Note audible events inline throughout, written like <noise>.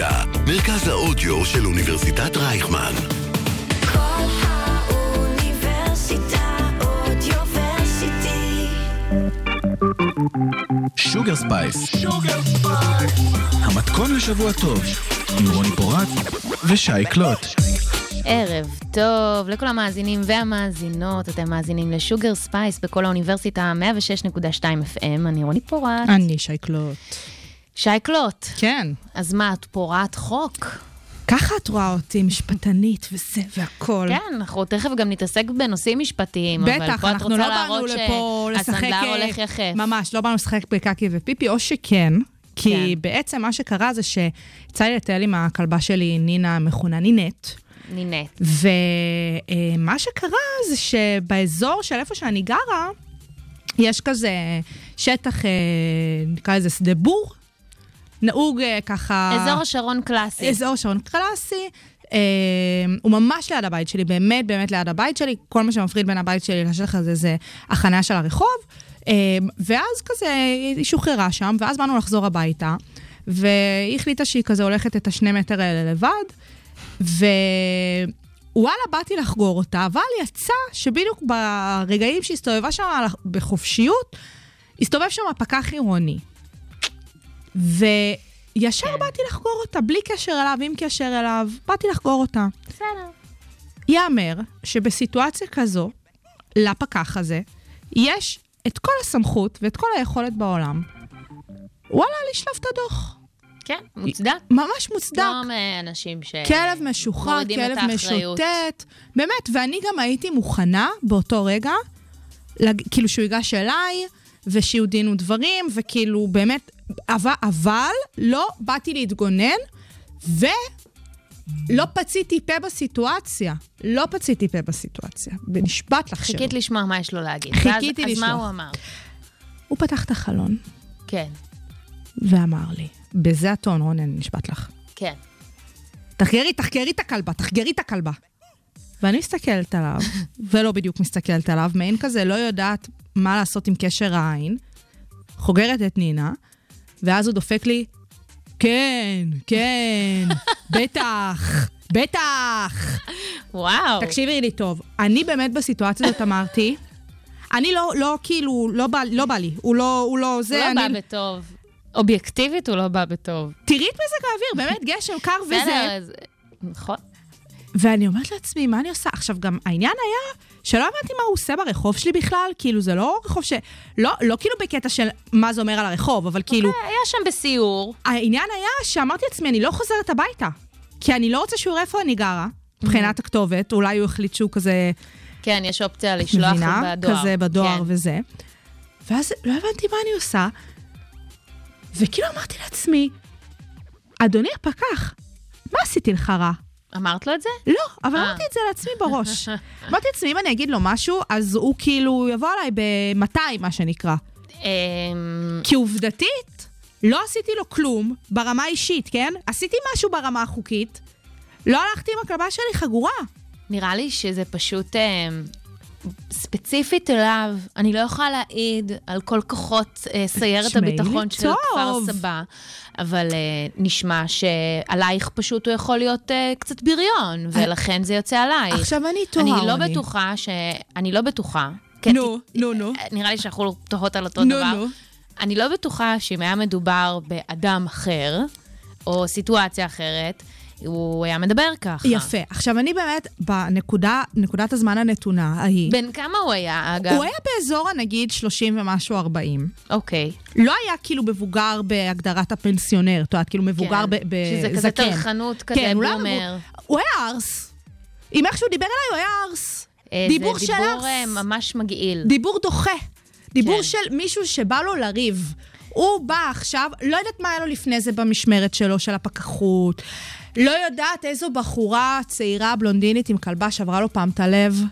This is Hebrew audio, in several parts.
האוניברסיטה, מרכז האודיו של אוניברסיטת רייכמן. קול האוניברסיטה Audioversity. Sugar Spice. המתכון לשבוע טוב, עם רוני פורט ושי קלוט. ערב טוב לכל המאזינים והמאזינות, אתם מאזינים ל Sugar Spice בקול האוניברסיטה 106.2 FM, אני רוני פורט. אני שייקלוט. שייקלוט, כן. אז מה, את פורעת חוק? ככה את רואה אותי, משפטנית וזה והכל. כן, אנחנו תכף גם נתעסק בנושאים משפטיים, אבל בטח, פה את אנחנו רוצה לא באנו להראות לפה לשחק... שהסנדלר הולך יחף. ממש, לא באנו לשחק בקקי ופיפי, או שכן. כי כן. בעצם מה שקרה זה שיצא לי לטייל עם הכלבה שלי, נינה, מכונה נינט. נינט. ומה שקרה זה שבאזור של איפה שאני גרה, יש כזה שטח, אה, נקרא לזה שדה בור, נהוג אה, ככה... אזור השרון קלאסי. אזור שעון קלאסי. אה, הוא ממש ליד הבית שלי, באמת באמת ליד הבית שלי. כל מה שמפריד בין הבית שלי לשטח הזה זה החניה של הרחוב. אה, ואז כזה היא שוחררה שם, ואז באנו לחזור הביתה, והיא החליטה שהיא כזה הולכת את השני מטר האלה לבד, ווואלה, באתי לחגור אותה, אבל יצא שבדיוק ברגעים שהיא הסתובבה שם בחופשיות, הסתובב שם פקח עירוני. וישר כן. באתי לחגור אותה, בלי קשר אליו, עם קשר אליו, באתי לחגור אותה. בסדר. ייאמר שבסיטואציה כזו, לפקח הזה, יש את כל הסמכות ואת כל היכולת בעולם, וואלה, לשלוף את הדוח. כן, מוצדק. ממש מוצדק. לא מאנשים ש... כלב משוחרר, כלב. משוטט. באמת, ואני גם הייתי מוכנה באותו רגע, לג... כאילו שהוא ייגש אליי, ושיהיו דין ודברים, וכאילו באמת, אבל, אבל לא באתי להתגונן, ולא פציתי פה בסיטואציה. לא פציתי פה בסיטואציה. ונשבעת לך שלא. חיכית לשמוע מה יש לו להגיד. חיכיתי ואז- אז מה לשמוע. הוא אמר? הוא פתח את החלון כן, ואמר לי, בזה הטון, רונן, נשבעת לך. כן. תחגרי, תחגרי את הכלבה, תחגרי את הכלבה. ואני מסתכלת עליו, <laughs> ולא בדיוק מסתכלת עליו, מעין כזה לא יודעת מה לעשות עם קשר העין, חוגרת את נינה, ואז הוא דופק לי, כן, כן, <laughs> בטח, בטח. וואו. תקשיבי לי טוב, אני באמת בסיטואציה הזאת אמרתי, אני לא, לא, כאילו, לא בא, לא בא לי, הוא לא, הוא לא, הוא זה, לא אני... בא בטוב. אובייקטיבית הוא לא בא בטוב. תראי את מזג האוויר, באמת גשם, קר וזה. נכון. ואני אומרת לעצמי, מה אני עושה? עכשיו, גם העניין היה שלא הבנתי מה הוא עושה ברחוב שלי בכלל, כאילו, זה לא רחוב ש... לא, לא כאילו בקטע של מה זה אומר על הרחוב, אבל כאילו, היה שם בסיור. העניין היה שאמרתי לעצמי, אני לא חוזרת הביתה. כי אני לא רוצה שהוא יראה איפה אני גרה, מבחינת הכתובת, אולי הוא החליט שהוא כזה, כן, יש אופציה לשלוח מבינה? בדואר. כזה בדואר כן. וזה. ואז לא הבנתי מה אני עושה, וכאילו אמרתי לעצמי, אדוני הפקח, מה עשיתי לך רע? אמרת לו את זה? לא, אבל אה. אמרתי את זה לעצמי בראש. <laughs> אמרתי לעצמי, אם אני אגיד לו משהו, אז הוא כאילו יבוא עליי ב-200, מה שנקרא. אמ, כי עובדתית, לא עשיתי לו כלום ברמה האישית, כן? עשיתי משהו ברמה החוקית, לא הלכתי עם הכלבה שלי חגורה. נראה לי שזה פשוט אמ, ספציפית אליו. אני לא יכולה להעיד על כל כוחות אה, סיירת הביטחון של. כפר סבא, אבל אה, נשמע שעלייך פשוט הוא יכול להיות אה, קצת בריון, ולכן זה יוצא עלייך. עכשיו אני תוהה, אני לא רוני. בטוחה ש... אני לא בטוחה. נו, נו, נו. נראה לי שאנחנו תוהות על אותו נו, דבר. נו. אני לא בטוחה שאם היה מדובר באדם אחר, או סיטואציה אחרת, הוא היה מדבר ככה. יפה. עכשיו, אני באמת, בנקודה, נקודת הזמן הנתונה ההיא, בן כמה הוא היה, אגב? הוא היה באזור הנגיד 30 ומשהו 40. אוקיי. לא היה כאילו מבוגר בהגדרת הפנסיונר, את יודעת, כאילו מבוגר כן. בזקן. שזה כזה טרחנות כזה, כן, הוא לא בומר. מבוגר. הוא היה ארס. אם איכשהו דיבר אליי, הוא היה ארס. דיבור זה של דיבור ארס. אה, ממש מגעיל. דיבור דוחה. דיבור כן. של מישהו שבא לו לריב. הוא בא עכשיו, לא יודעת מה היה לו לפני זה במשמרת שלו, של הפקחות. לא יודעת איזו בחורה צעירה בלונדינית עם כלבה שברה לו פעם את הלב.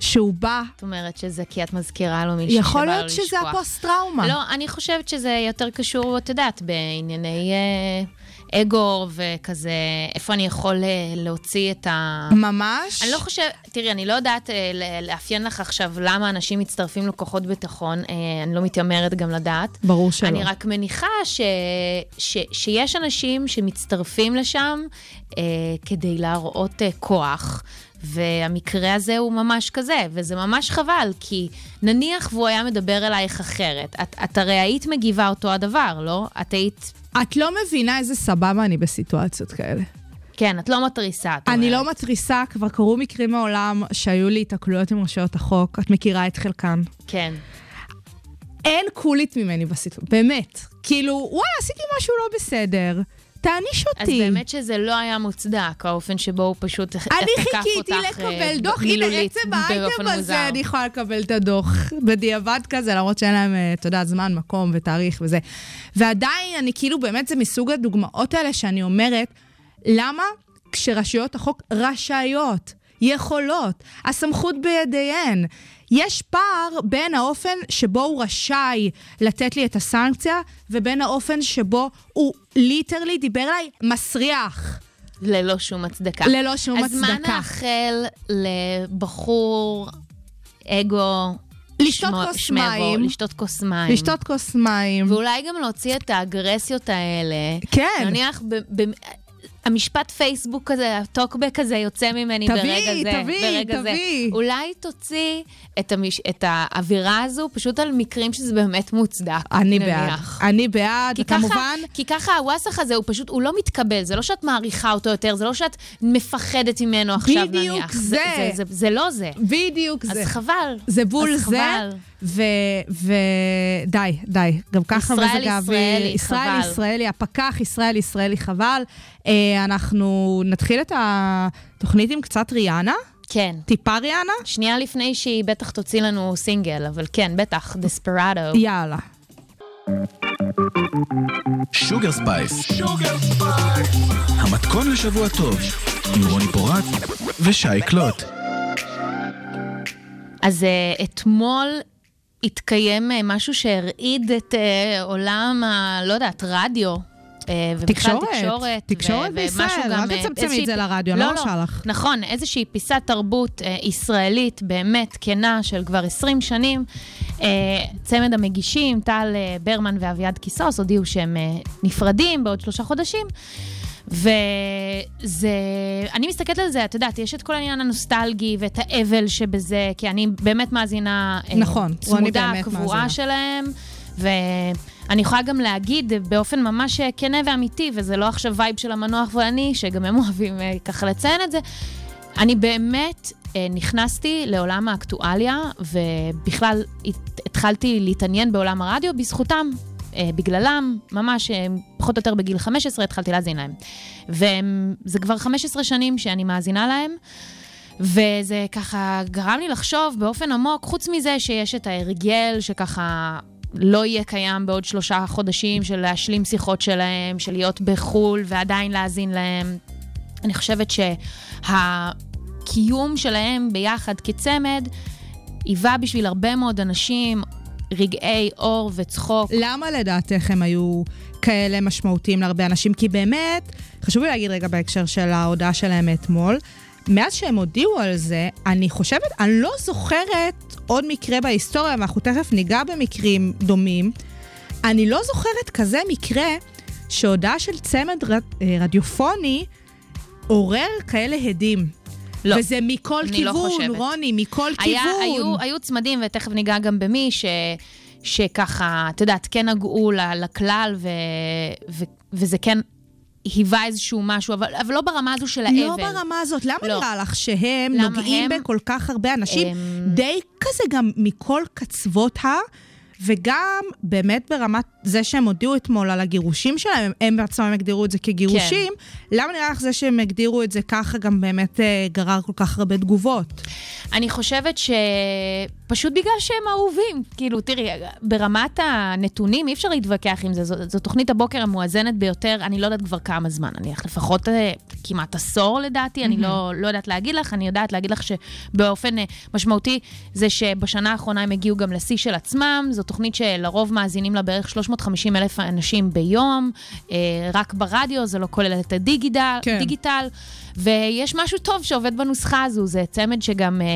שהוא בא, את אומרת שזה כי את מזכירה לו מישהו שבא יכול לו להיות שזה לשכוח. הפוסט-טראומה. לא, אני חושבת שזה יותר קשור, את יודעת, בענייני... אה, אגו וכזה, איפה אני יכול אה, להוציא את ה... ממש. אני לא חושבת, תראי, אני לא יודעת אה, לאפיין לך עכשיו למה אנשים מצטרפים לכוחות ביטחון, אה, אני לא מתיימרת גם לדעת. ברור שלא. אני רק מניחה ש, ש, שיש אנשים שמצטרפים לשם אה, כדי להראות אה, כוח, והמקרה הזה הוא ממש כזה, וזה ממש חבל, כי נניח והוא היה מדבר אלייך אחרת, את, את הרי היית מגיבה אותו הדבר, לא? את היית... את לא מבינה איזה סבבה אני בסיטואציות כאלה. כן, את לא מתריסה, את אני אומרת. לא מתריסה, כבר קרו מקרים מעולם שהיו לי התקלויות עם רשויות החוק, את מכירה את חלקן. כן. אין קולית ממני בסיטואציה, באמת. כאילו, וואלה, עשיתי משהו לא בסדר. תעניש אותי. אז באמת שזה לא היה מוצדק, האופן שבו הוא פשוט תקף אותך אני חיכיתי אה, לקבל דוח, הנה עצם האייטם. הזה, אני יכולה לקבל את הדוח בדיעבד כזה, למרות שאין להם, אה, אתה יודע, זמן, מקום ותאריך וזה. ועדיין, אני כאילו, באמת זה מסוג הדוגמאות האלה שאני אומרת, למה כשרשויות החוק רשאיות, יכולות, הסמכות בידיהן, יש פער בין האופן שבו הוא רשאי לתת לי את הסנקציה, ובין האופן שבו הוא ליטרלי דיבר אליי מסריח. ללא שום הצדקה. ללא שום אז מה הצדקה. נאחל לבחור אגו... לשתות שמו- כוס שמבו, מים. לשתות כוס מים. לשתות כוס מים. ואולי גם להוציא את האגרסיות האלה. כן. נניח, ב- ב- המשפט פייסבוק הזה, הטוקבק הזה יוצא ממני תביאי, ברגע זה. תביאי, תביאי. זה. אולי תוציא את, המש... את האווירה הזו פשוט על מקרים שזה באמת מוצדק. אני בעד. נניח. אני בעד, כי וכמובן... ככה, כי ככה הוואסך הזה הוא פשוט, הוא לא מתקבל, זה לא שאת מעריכה אותו יותר, זה לא שאת מפחדת ממנו עכשיו בדיוק נניח. זה. זה, זה, זה, זה לא זה. בדיוק אז זה. חבל. זה בול אז זה, חבל. ודי, די. גם ככה ישראל מזג האוויר... ישראלי, ישראל חבל. ישראלי, הפקח ישראל ישראלי, חבל. אה, אנחנו נתחיל את התוכנית עם קצת ריאנה, כן. טיפה ריאנה. שנייה לפני שהיא בטח תוציא לנו סינגל, אבל כן, בטח, Desperado. יאללה. Sugar Spice. המתכון לשבוע טוב, עם רוני פורט ושי קלוט. אז אה, אתמול התקיים אה, משהו שהרעיד את אה, עולם ה... לא יודעת, רדיו. ובכלל תקשורת. תקשורת. תקשורת ו- בישראל, אל אה, תצמצמי איזושהי- את זה לרדיו, אני לא מרשה לך. נכון, איזושהי פיסת תרבות אה, ישראלית באמת כנה של כבר 20 שנים. אה, צמד המגישים, טל אה, ברמן ואביעד קיסוס, הודיעו שהם אה, נפרדים בעוד שלושה חודשים. וזה, אני מסתכלת על זה, את יודעת, יש את כל העניין הנוסטלגי ואת האבל שבזה, כי אני באמת מאזינה אה, נכון, צמודה, קבועה. שלהם, ואני יכולה גם להגיד באופן ממש כנה ואמיתי, וזה לא עכשיו vibe של המנוח ואני, שגם הם אוהבים אה, ככה לציין את זה, אני באמת אה, נכנסתי לעולם האקטואליה, ובכלל הת- התחלתי להתעניין בעולם הרדיו בזכותם. אה, בגללם, ממש אה, פחות או יותר בגיל 15 התחלתי להאזין להם. וזה כבר 15 שנים שאני מאזינה להם, וזה ככה גרם לי לחשוב באופן עמוק, חוץ מזה שיש את ההרגל שככה לא יהיה קיים בעוד שלושה חודשים של להשלים שיחות שלהם, של להיות בחו"ל ועדיין להאזין להם. אני חושבת שהקיום שלהם ביחד כצמד היווה בשביל הרבה מאוד אנשים רגעי אור וצחוק. למה לדעתך הם היו כאלה משמעותיים להרבה אנשים? כי באמת, חשוב לי להגיד רגע בהקשר של ההודעה שלהם מאתמול, מאז שהם הודיעו על זה, אני חושבת, אני לא זוכרת עוד מקרה בהיסטוריה, ואנחנו תכף ניגע במקרים דומים, אני לא זוכרת כזה מקרה שהודעה של צמד רד, רדיופוני עורר כאלה הדים. לא, וזה מכל לא כיוון, חושבת. רוני, מכל היה, כיוון. היו, היו צמדים, ותכף ניגע גם במי, ש, שככה, את יודעת, כן נגעו לכלל, ו, ו, וזה כן היווה איזשהו משהו, אבל, אבל לא ברמה הזו של האבל. לא ברמה הזאת. למה לא. נראה לך שהם נוגעים הם? בכל כך הרבה אנשים, הם- די כזה גם מכל קצוות ה... וגם באמת ברמת זה שהם הודיעו אתמול על הגירושים שלהם, הם בעצמם הגדירו את זה כגירושים, כן. למה נראה לך זה שהם הגדירו את זה ככה גם באמת אה, גרר כל כך הרבה תגובות? אני חושבת שפשוט בגלל שהם אהובים. כאילו, תראי, ברמת הנתונים אי אפשר להתווכח עם זה. זו, זו תוכנית הבוקר המואזנת ביותר, אני לא יודעת כבר כמה זמן, אני לפחות אה, כמעט עשור לדעתי, אני לא, לא יודעת להגיד לך, אני יודעת להגיד לך שבאופן אה, משמעותי זה שבשנה האחרונה הם הגיעו גם לשיא של עצמם, זאת תוכנית שלרוב מאזינים לה בערך 350 אלף אנשים ביום, אה, רק ברדיו, זה לא כולל את הדיגיטל, כן. דיגיטל, ויש משהו טוב שעובד בנוסחה הזו, זה צמד שגם... אה,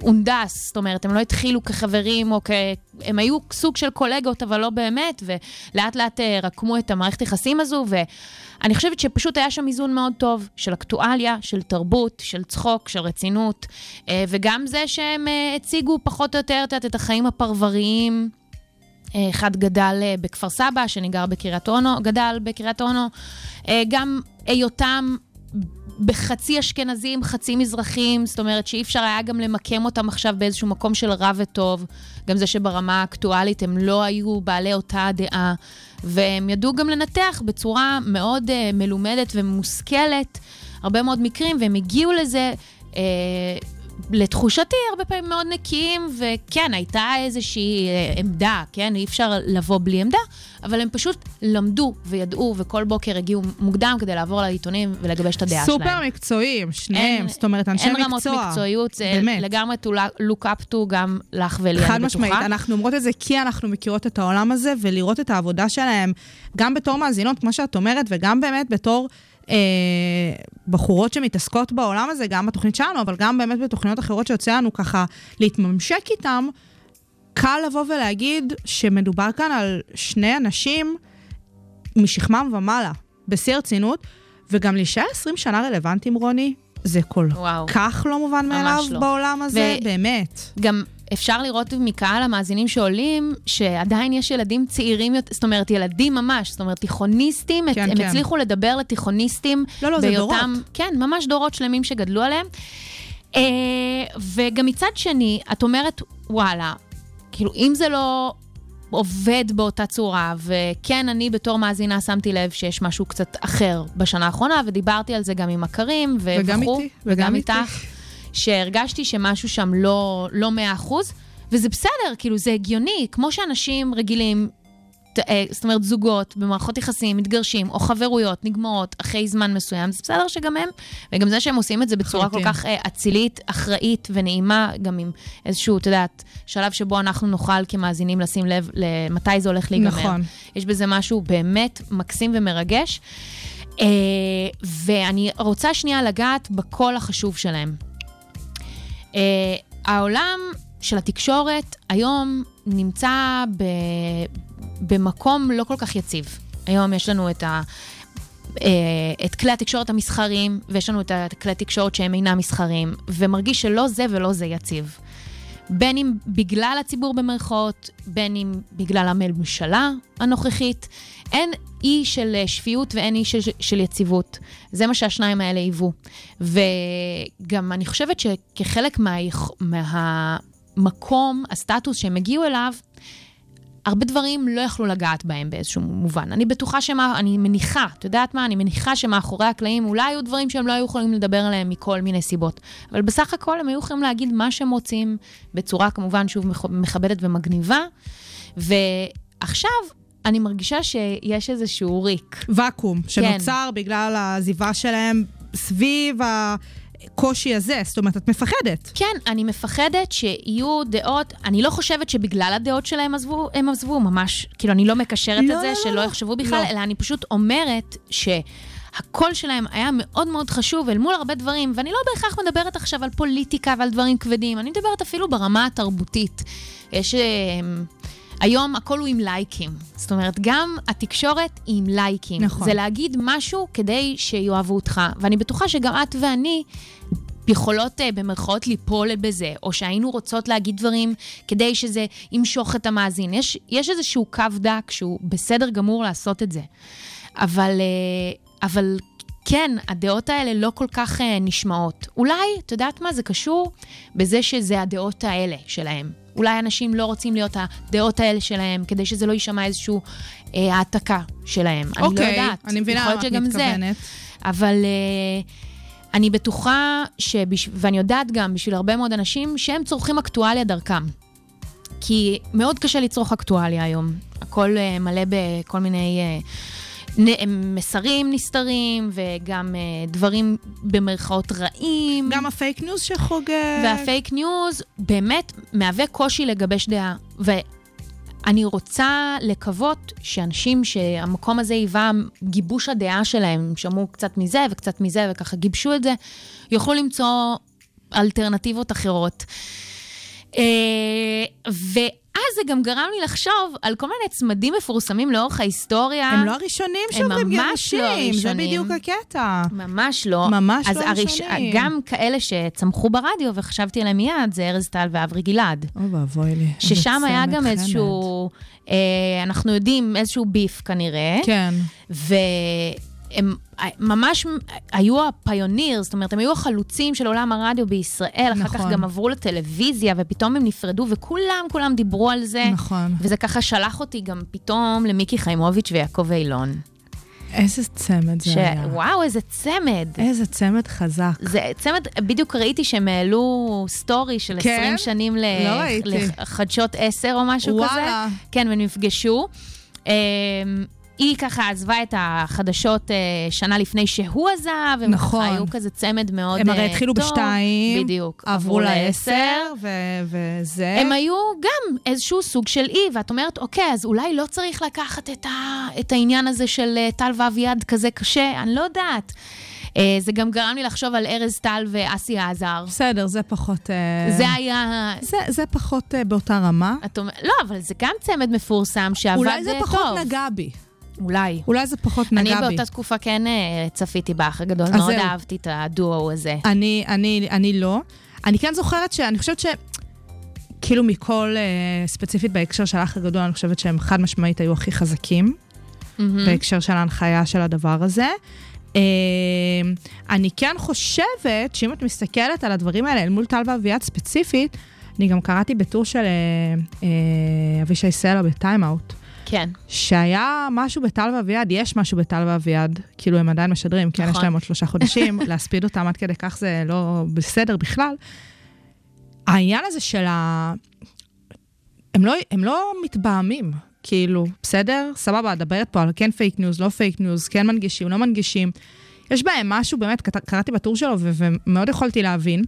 הונדס, זאת אומרת, הם לא התחילו כחברים או כ... הם היו סוג של קולגות, אבל לא באמת, ולאט לאט אה, רקמו את המערכת יחסים הזו, ואני חושבת שפשוט היה שם איזון מאוד טוב של אקטואליה, של תרבות, של צחוק, של רצינות, וגם זה שהם הציגו פחות או יותר את החיים הפרבריים. אה, אחד גדל אה, בכפר סבא, השני גר בקריית אונו, גדל בקריית אונו. אה, גם היותם בחצי אשכנזים, חצי מזרחים, זאת אומרת שאי אפשר היה גם למקם אותם עכשיו באיזשהו מקום של רע וטוב. גם זה שברמה האקטואלית הם לא היו בעלי אותה דעה, והם ידעו גם לנתח בצורה מאוד uh, מלומדת ומושכלת הרבה מאוד מקרים, והם הגיעו לזה. לתחושתי, הרבה פעמים מאוד נקיים, וכן, הייתה איזושהי אה, עמדה, כן? אי אפשר לבוא בלי עמדה, אבל הם פשוט למדו וידעו, וכל בוקר הגיעו מוקדם כדי לעבור לעיתונים ולגבש את הדעה סופר שלהם. מקצועיים, שניהם, אין- זאת אומרת, אנשי אין מקצוע. רמות מקצועיות, זה באמת. לגמרי to look up to גם לך ולי, אני בטוחה. חד משמעית, אנחנו אומרות את זה כי אנחנו מכירות את העולם הזה, ולראות את העבודה שלהם, גם בתור מאזינות, כמו שאת אומרת, וגם באמת בתור אה, בחורות שמתעסקות בעולם הזה, גם בתוכנית שלנו, אבל גם באמת בתוכניות אחרות שיוצא לנו ככה להתממשק איתם, קל לבוא ולהגיד שמדובר כאן על שני אנשים משכמם ומעלה, בשיא הרצינות, וגם להישאר 20 שנה רלוונטיים, רוני, זה כל וואו. כך לא מובן מאליו לא. בעולם הזה, ו- באמת. גם אפשר לראות מקהל המאזינים שעולים, שעדיין יש ילדים צעירים, זאת אומרת, ילדים ממש, זאת אומרת, תיכוניסטים, כן, הם כן. הצליחו לדבר לתיכוניסטים. לא, לא, זה דורות. כן, ממש דורות שלמים שגדלו עליהם. אה, וגם מצד שני, את אומרת, וואלה, כאילו, אם זה לא עובד באותה צורה, וכן, אני בתור מאזינה שמתי לב שיש משהו קצת אחר בשנה האחרונה, ודיברתי על זה גם עם מכרים, ו- וגם וכו', איתי, וגם איתי. איתך, שהרגשתי שמשהו שם לא, לא 100%, וזה בסדר, כאילו, זה הגיוני, כמו שאנשים רגילים, אה, זאת אומרת, זוגות במערכות יחסים מתגרשים, או חברויות נגמרות אחרי זמן מסוים, זה בסדר שגם הם, וגם זה שהם עושים את זה בצורה כל לחלוטין. כך אה, אצילית, אחראית ונעימה, גם עם איזשהו, את יודעת, שלב שבו אנחנו נוכל כמאזינים לשים לב למתי זה הולך להיגמר. נכון. יש בזה משהו באמת מקסים ומרגש. אה, ואני רוצה שנייה לגעת בקול החשוב שלהם. אה, העולם של התקשורת היום נמצא ב, במקום לא כל כך יציב. היום יש לנו את, ה, אה, את כלי התקשורת המסחריים, ויש לנו את כלי התקשורת שהם אינם מסחריים, ומרגיש שלא זה ולא זה יציב. בין אם בגלל הציבור במרכאות, בין אם בגלל הממשלה הנוכחית. אין אי של שפיות ואין אי של, של יציבות. זה מה שהשניים האלה היוו. וגם אני חושבת שכחלק מה, מהמקום, הסטטוס שהם הגיעו אליו, הרבה דברים לא יכלו לגעת בהם באיזשהו מובן. אני בטוחה שמה, אני מניחה, את יודעת מה? אני מניחה שמאחורי הקלעים אולי היו דברים שהם לא היו יכולים לדבר עליהם מכל מיני סיבות. אבל בסך הכל הם היו יכולים להגיד מה שהם רוצים, בצורה כמובן שוב מכ- מכבדת ומגניבה. ועכשיו אני מרגישה שיש איזשהו ריק. ואקום, שנוצר בגלל העזיבה שלהם סביב הקושי הזה. זאת אומרת, את מפחדת. כן, אני מפחדת שיהיו דעות, אני לא חושבת שבגלל הדעות שלהם עזבו, הם עזבו, ממש, כאילו, אני לא מקשרת לא, את זה, לא, שלא לא. יחשבו בכלל, לא. אלא אני פשוט אומרת ש... הקול שלהם היה מאוד מאוד חשוב אל מול הרבה דברים, ואני לא בהכרח מדברת עכשיו על פוליטיקה ועל דברים כבדים, אני מדברת אפילו ברמה התרבותית. יש... היום הכל הוא עם לייקים. זאת אומרת, גם התקשורת היא עם לייקים. נכון. זה להגיד משהו כדי שיאהבו אותך. ואני בטוחה שגם את ואני יכולות uh, במרכאות ליפול בזה, או שהיינו רוצות להגיד דברים כדי שזה ימשוך את המאזין. יש, יש איזשהו קו דק שהוא בסדר גמור לעשות את זה. אבל, uh, אבל כן, הדעות האלה לא כל כך uh, נשמעות. אולי, את יודעת מה, זה קשור בזה שזה הדעות האלה שלהם. אולי אנשים לא רוצים להיות הדעות האלה שלהם, כדי שזה לא יישמע איזושהי אה, העתקה שלהם. אני לא אוקיי, יודעת. אני מבינה להיות את שגם זה. מתכוונת. אבל אה, אני בטוחה, שבש... ואני יודעת גם בשביל הרבה מאוד אנשים, שהם צורכים אקטואליה דרכם. כי מאוד קשה לצרוך אקטואליה היום. הכל אה, מלא בכל מיני אה, נ... מסרים נסתרים, וגם אה, דברים במרכאות רעים. גם הפייק ניוז שחוגג. והפייק ניוז באמת מהווה קושי לגבש דעה. אני רוצה לקוות שאנשים שהמקום הזה היווה גיבוש הדעה שלהם, הם שמעו קצת מזה וקצת מזה וככה גיבשו את זה, יוכלו למצוא אלטרנטיבות אחרות. אה, ואז זה גם גרם לי לחשוב על כל מיני צמדים מפורסמים לאורך ההיסטוריה. הם לא הראשונים הם שאומרים ממש גירושים, לא זה הראשונים. בדיוק הקטע. ממש לא. ממש לא הראש... ראשונים. גם כאלה שצמחו ברדיו וחשבתי עליהם מיד, זה ארז טל ואברי גלעד. אוי ואבוי לי. ששם היה גם. איזשהו, אה, אנחנו יודעים, איזשהו ביף כנראה. כן. והם ממש היו הפיוניר, זאת אומרת, הם היו החלוצים של עולם הרדיו בישראל, אחר כך נכון. גם עברו לטלוויזיה, ופתאום הם נפרדו, וכולם, כולם דיברו על זה. נכון. וזה ככה שלח אותי גם פתאום למיקי חיימוביץ' ויעקב אילון. איזה צמד זה היה. שוואו, איזה צמד. איזה צמד חזק. זה צמד, בדיוק ראיתי שהם העלו סטורי של כן? 20 שנים ל- לא ראיתי. לחדשות 10 או משהו כזה. וואלה. כן, והם נפגשו. היא ככה עזבה את החדשות אה, שנה לפני שהוא עזב, הם נכון. ככה היו כזה צמד מאוד הם הרי אה, התחילו טוב. בשתיים, בדיוק. עברו לעשר, ו- וזה. הם היו גם איזשהו סוג של אי, ואת אומרת, אוקיי, אז אולי לא צריך לקחת את, ה, את העניין הזה של אה, טל ואביעד כזה קשה, אני לא יודעת. אה, זה גם גרם לי לחשוב על ארז טל ואסי עזר. בסדר, זה פחות... אה, זה היה... זה, זה פחות אה, באותה רמה. את אומר, לא, אבל זה גם צמד מפורסם שעבד אולי אה, זה טוב. פחות נגע בי. אולי. אולי זה פחות אני נגע בי. באותה תקופה כן אה, צפיתי באח הגדול, מאוד זהו. אהבתי את הדואו הזה. אני, אני, אני לא. אני כן זוכרת שאני חושבת ש... כאילו מכל, אה, ספציפית בהקשר של האח הגדול, אני חושבת שהם חד משמעית היו הכי חזקים, מהמם. בהקשר של ההנחיה של הדבר הזה. אה, אני כן חושבת שאם את מסתכלת על הדברים האלה אל מול טל ואביעד ספציפית, אני גם קראתי בטור של אה, אה, אבישי סלע בטיים-אאוט, כן. שהיה משהו בטל ואביעד, יש משהו בטל ואביעד, כאילו הם עדיין משדרים, כן, נכון. יש להם עוד שלושה חודשים, <laughs> להספיד אותם עד כדי כך זה לא בסדר בכלל. העניין הזה של ה... הם לא, הם לא מתבהמים, כאילו, בסדר? סבבה, את מדברת פה על כן פייק ניוז, לא פייק ניוז, כן מנגישים, לא מנגישים. יש בהם משהו, באמת, קראתי בטור שלו ומאוד יכולתי להבין.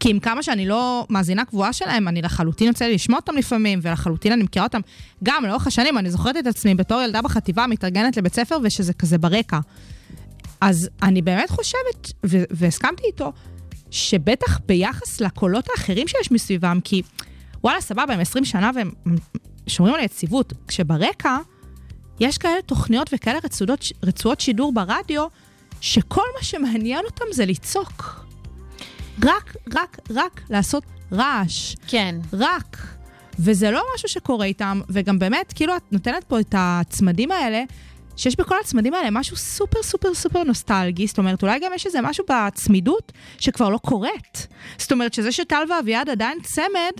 כי עם כמה שאני לא מאזינה קבועה שלהם, אני לחלוטין יוצא לי לשמוע אותם לפעמים, ולחלוטין אני מכירה אותם. גם לאורך השנים, אני זוכרת את עצמי בתור ילדה בחטיבה, מתארגנת לבית ספר, ושזה כזה ברקע. אז אני באמת חושבת, ו- והסכמתי איתו, שבטח ביחס לקולות האחרים שיש מסביבם, כי וואלה, סבבה, הם 20 שנה והם שומרים על יציבות, כשברקע יש כאלה תוכניות וכאלה רצועות, רצועות שידור ברדיו, שכל מה שמעניין אותם זה לצעוק. רק, רק, רק לעשות רעש. כן. רק. וזה לא משהו שקורה איתם, וגם באמת, כאילו, את נותנת פה את הצמדים האלה, שיש בכל הצמדים האלה משהו סופר סופר סופר נוסטלגי, זאת אומרת, אולי גם יש איזה משהו בצמידות שכבר לא קורית. זאת אומרת, שזה שטל ואביעד עדיין צמד,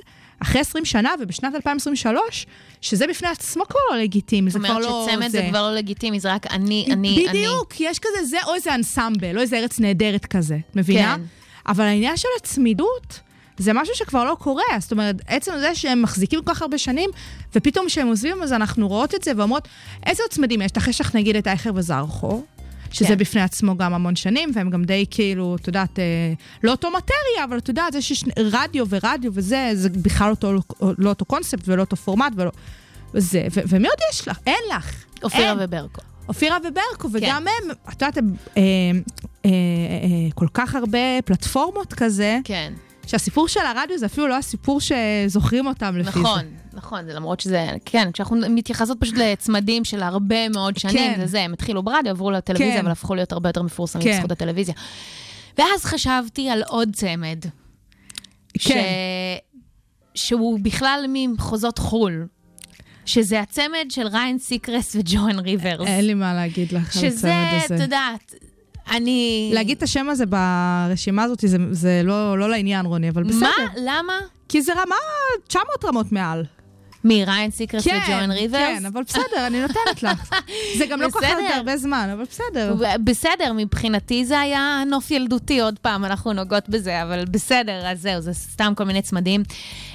אחרי 20 שנה ובשנת 2023, שזה בפני עצמו כבר לא לגיטימי, זה זאת כבר אומרת לא... שצמד זה כבר לא לגיטימי, זה רק אני, אני, אני. בדיוק, יש כזה זה, או איזה אנסמבל, או איזה ארץ נהדרת כזה, מבינה? כן. אבל העניין של הצמידות, זה משהו שכבר לא קורה. זאת אומרת, עצם זה שהם מחזיקים כל כך הרבה שנים, ופתאום כשהם עוזבים, אז אנחנו רואות את זה ואומרות, איזה עוד צמדים יש? תחשך נגיד את אייכר וזרחו. שזה כן. בפני עצמו גם המון שנים, והם גם די כאילו, את יודעת, אה, לא אותו מטריה, אבל את יודעת, זה שיש רדיו ורדיו וזה, זה בכלל אותו, לא אותו קונספט ולא אותו פורמט ולא... וזה, ו- ומי עוד יש לך? אין לך. אופירה. וברקו. אופירה וברקו, כן. וגם הם, את יודעת, הם אה, אה, אה, כל כך הרבה פלטפורמות כזה, כן. שהסיפור של הרדיו זה אפילו לא הסיפור שזוכרים אותם לפי זה. נכון, נכון, זה למרות שזה, כן, כשאנחנו מתייחסות פשוט לצמדים של הרבה מאוד שנים, כן. זה זה, הם התחילו ברדיו, עברו לטלוויזיה, כן. אבל הפכו להיות הרבה יותר מפורסמים כן. בזכות הטלוויזיה. ואז חשבתי על עוד צמד, ש... כן. שהוא בכלל ממחוזות חו"ל, שזה הצמד של ריאן סיקרסט וג'ואן ריברס. אין לי מה להגיד לך על שזה, הצמד את הזה. יודעת, אני... להגיד את השם הזה ברשימה הזאת זה, זה לא, לא לעניין, רוני, אבל בסדר. מה? למה? כי זה רמה 900 רמות מעל. מי, ריאן סיקרסט וג'ואן ריברס? כן, אבל בסדר, אני נותנת לך. <laughs> זה גם לא כל כך. הרבה זמן, אבל בסדר. בסדר, מבחינתי זה היה נוף ילדותי, עוד פעם, אנחנו נוגעות בזה, אבל בסדר, אז זהו, זה סתם כל מיני צמדים.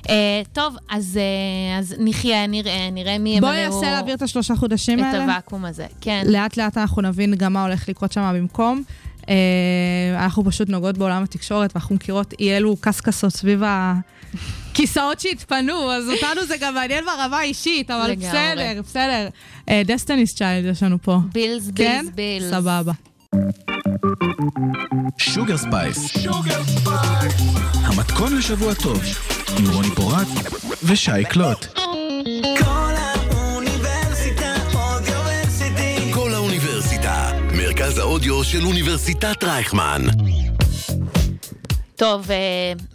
אה, טוב, אז, אה, אז נחיה, נראה, נראה מי בואי ימלאו ננסה להעביר את השלושה חודשים את האלה. הוואקום הזה. כן. לאט לאט אנחנו נבין גם מה הולך לקרות שם במקום. אה, אנחנו פשוט נוגעות בעולם התקשורת, ואנחנו מכירות אי אלו קסקסות סביב הכיסאות שהתפנו, אז אותנו זה גם מעניין ברמה האישית, אבל לגמרי. בסדר, בסדר. Destiny's Child יש לנו פה. Bills, כן? Bills, Bills. סבבה. Sugar Spice. המתכון לשבוע טוב, עם רוני פורט ושי קלוט. קול האוניברסיטה Audioversity. קול האוניברסיטה, מרכז האודיו של אוניברסיטת רייכמן. טוב, אה,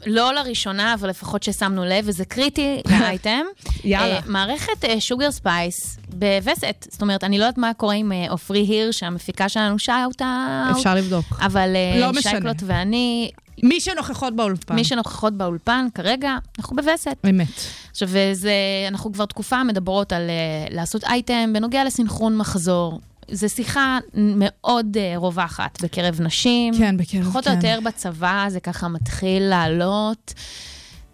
לא לראשונה, אבל לפחות ששמנו לב, וזה קריטי <laughs> לאייטם. יאללה. אה, מערכת Sugar Spice בווסת. זאת אומרת, אני לא יודעת מה קורה עם אה, עופרי הירש, המפיקה שלנו, shout out. אפשר לבדוק. אבל אה, לא. שי קלוט ואני, מי שנוכחות באולפן. מי שנוכחות באולפן כרגע, אנחנו בווסת. אמת. עכשיו, וזה, אנחנו כבר תקופה מדברות על לעשות אייטם בנוגע לסנכרון מחזור. זו שיחה מאוד uh, רווחת בקרב נשים. כן, בקרב, פחות כן. או יותר בצבא זה ככה מתחיל לעלות.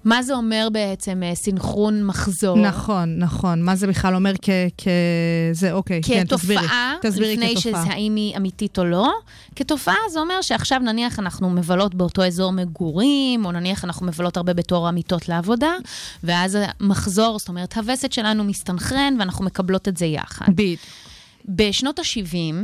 מה זה אומר בעצם uh, סינכרון מחזור? נכון, נכון. מה זה בכלל אומר כ... כ... זה, אוקיי, כן, תסבירי. כתופעה, תסבירי לפני כתופעה. שזה האם היא אמיתית או לא. כתופעה זה אומר שעכשיו נניח אנחנו מבלות באותו אזור מגורים, או נניח אנחנו מבלות הרבה בתור אמיתות לעבודה, ואז המחזור, זאת אומרת, הווסת שלנו מסתנכרן ואנחנו מקבלות את זה יחד. ביט. בשנות ה-70,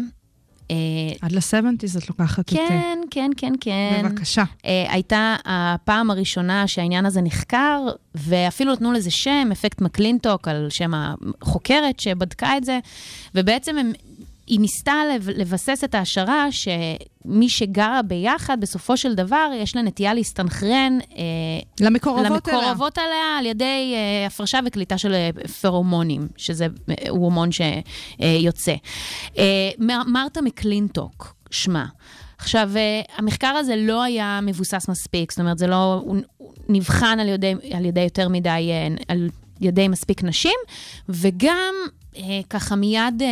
אה, עד ל-70's את לוקחת אותי. כן, כן, כן, כן. בבקשה. אה, הייתה הפעם הראשונה שהעניין הזה נחקר, ואפילו נתנו לזה שם, אפקט מקלינטוק, על שם החוקרת שבדקה את זה, ובעצם הם, היא ניסתה לב- לבסס את ההשערה שמי שגרה ביחד, בסופו של דבר, יש לה נטייה להסתנכרן אה, למקורבות. למקורבות עליה על ידי אה, הפרשה וקליטה של אה, פרומונים, שזה הורמון שיוצא. מר- מרתה מקלינטוק, שמה. עכשיו, המחקר הזה לא היה מבוסס מספיק, זאת אומרת, זה לא, הוא, נבחן על ידי, על ידי יותר מדי, על ידי מספיק נשים, וגם ככה מיד אה,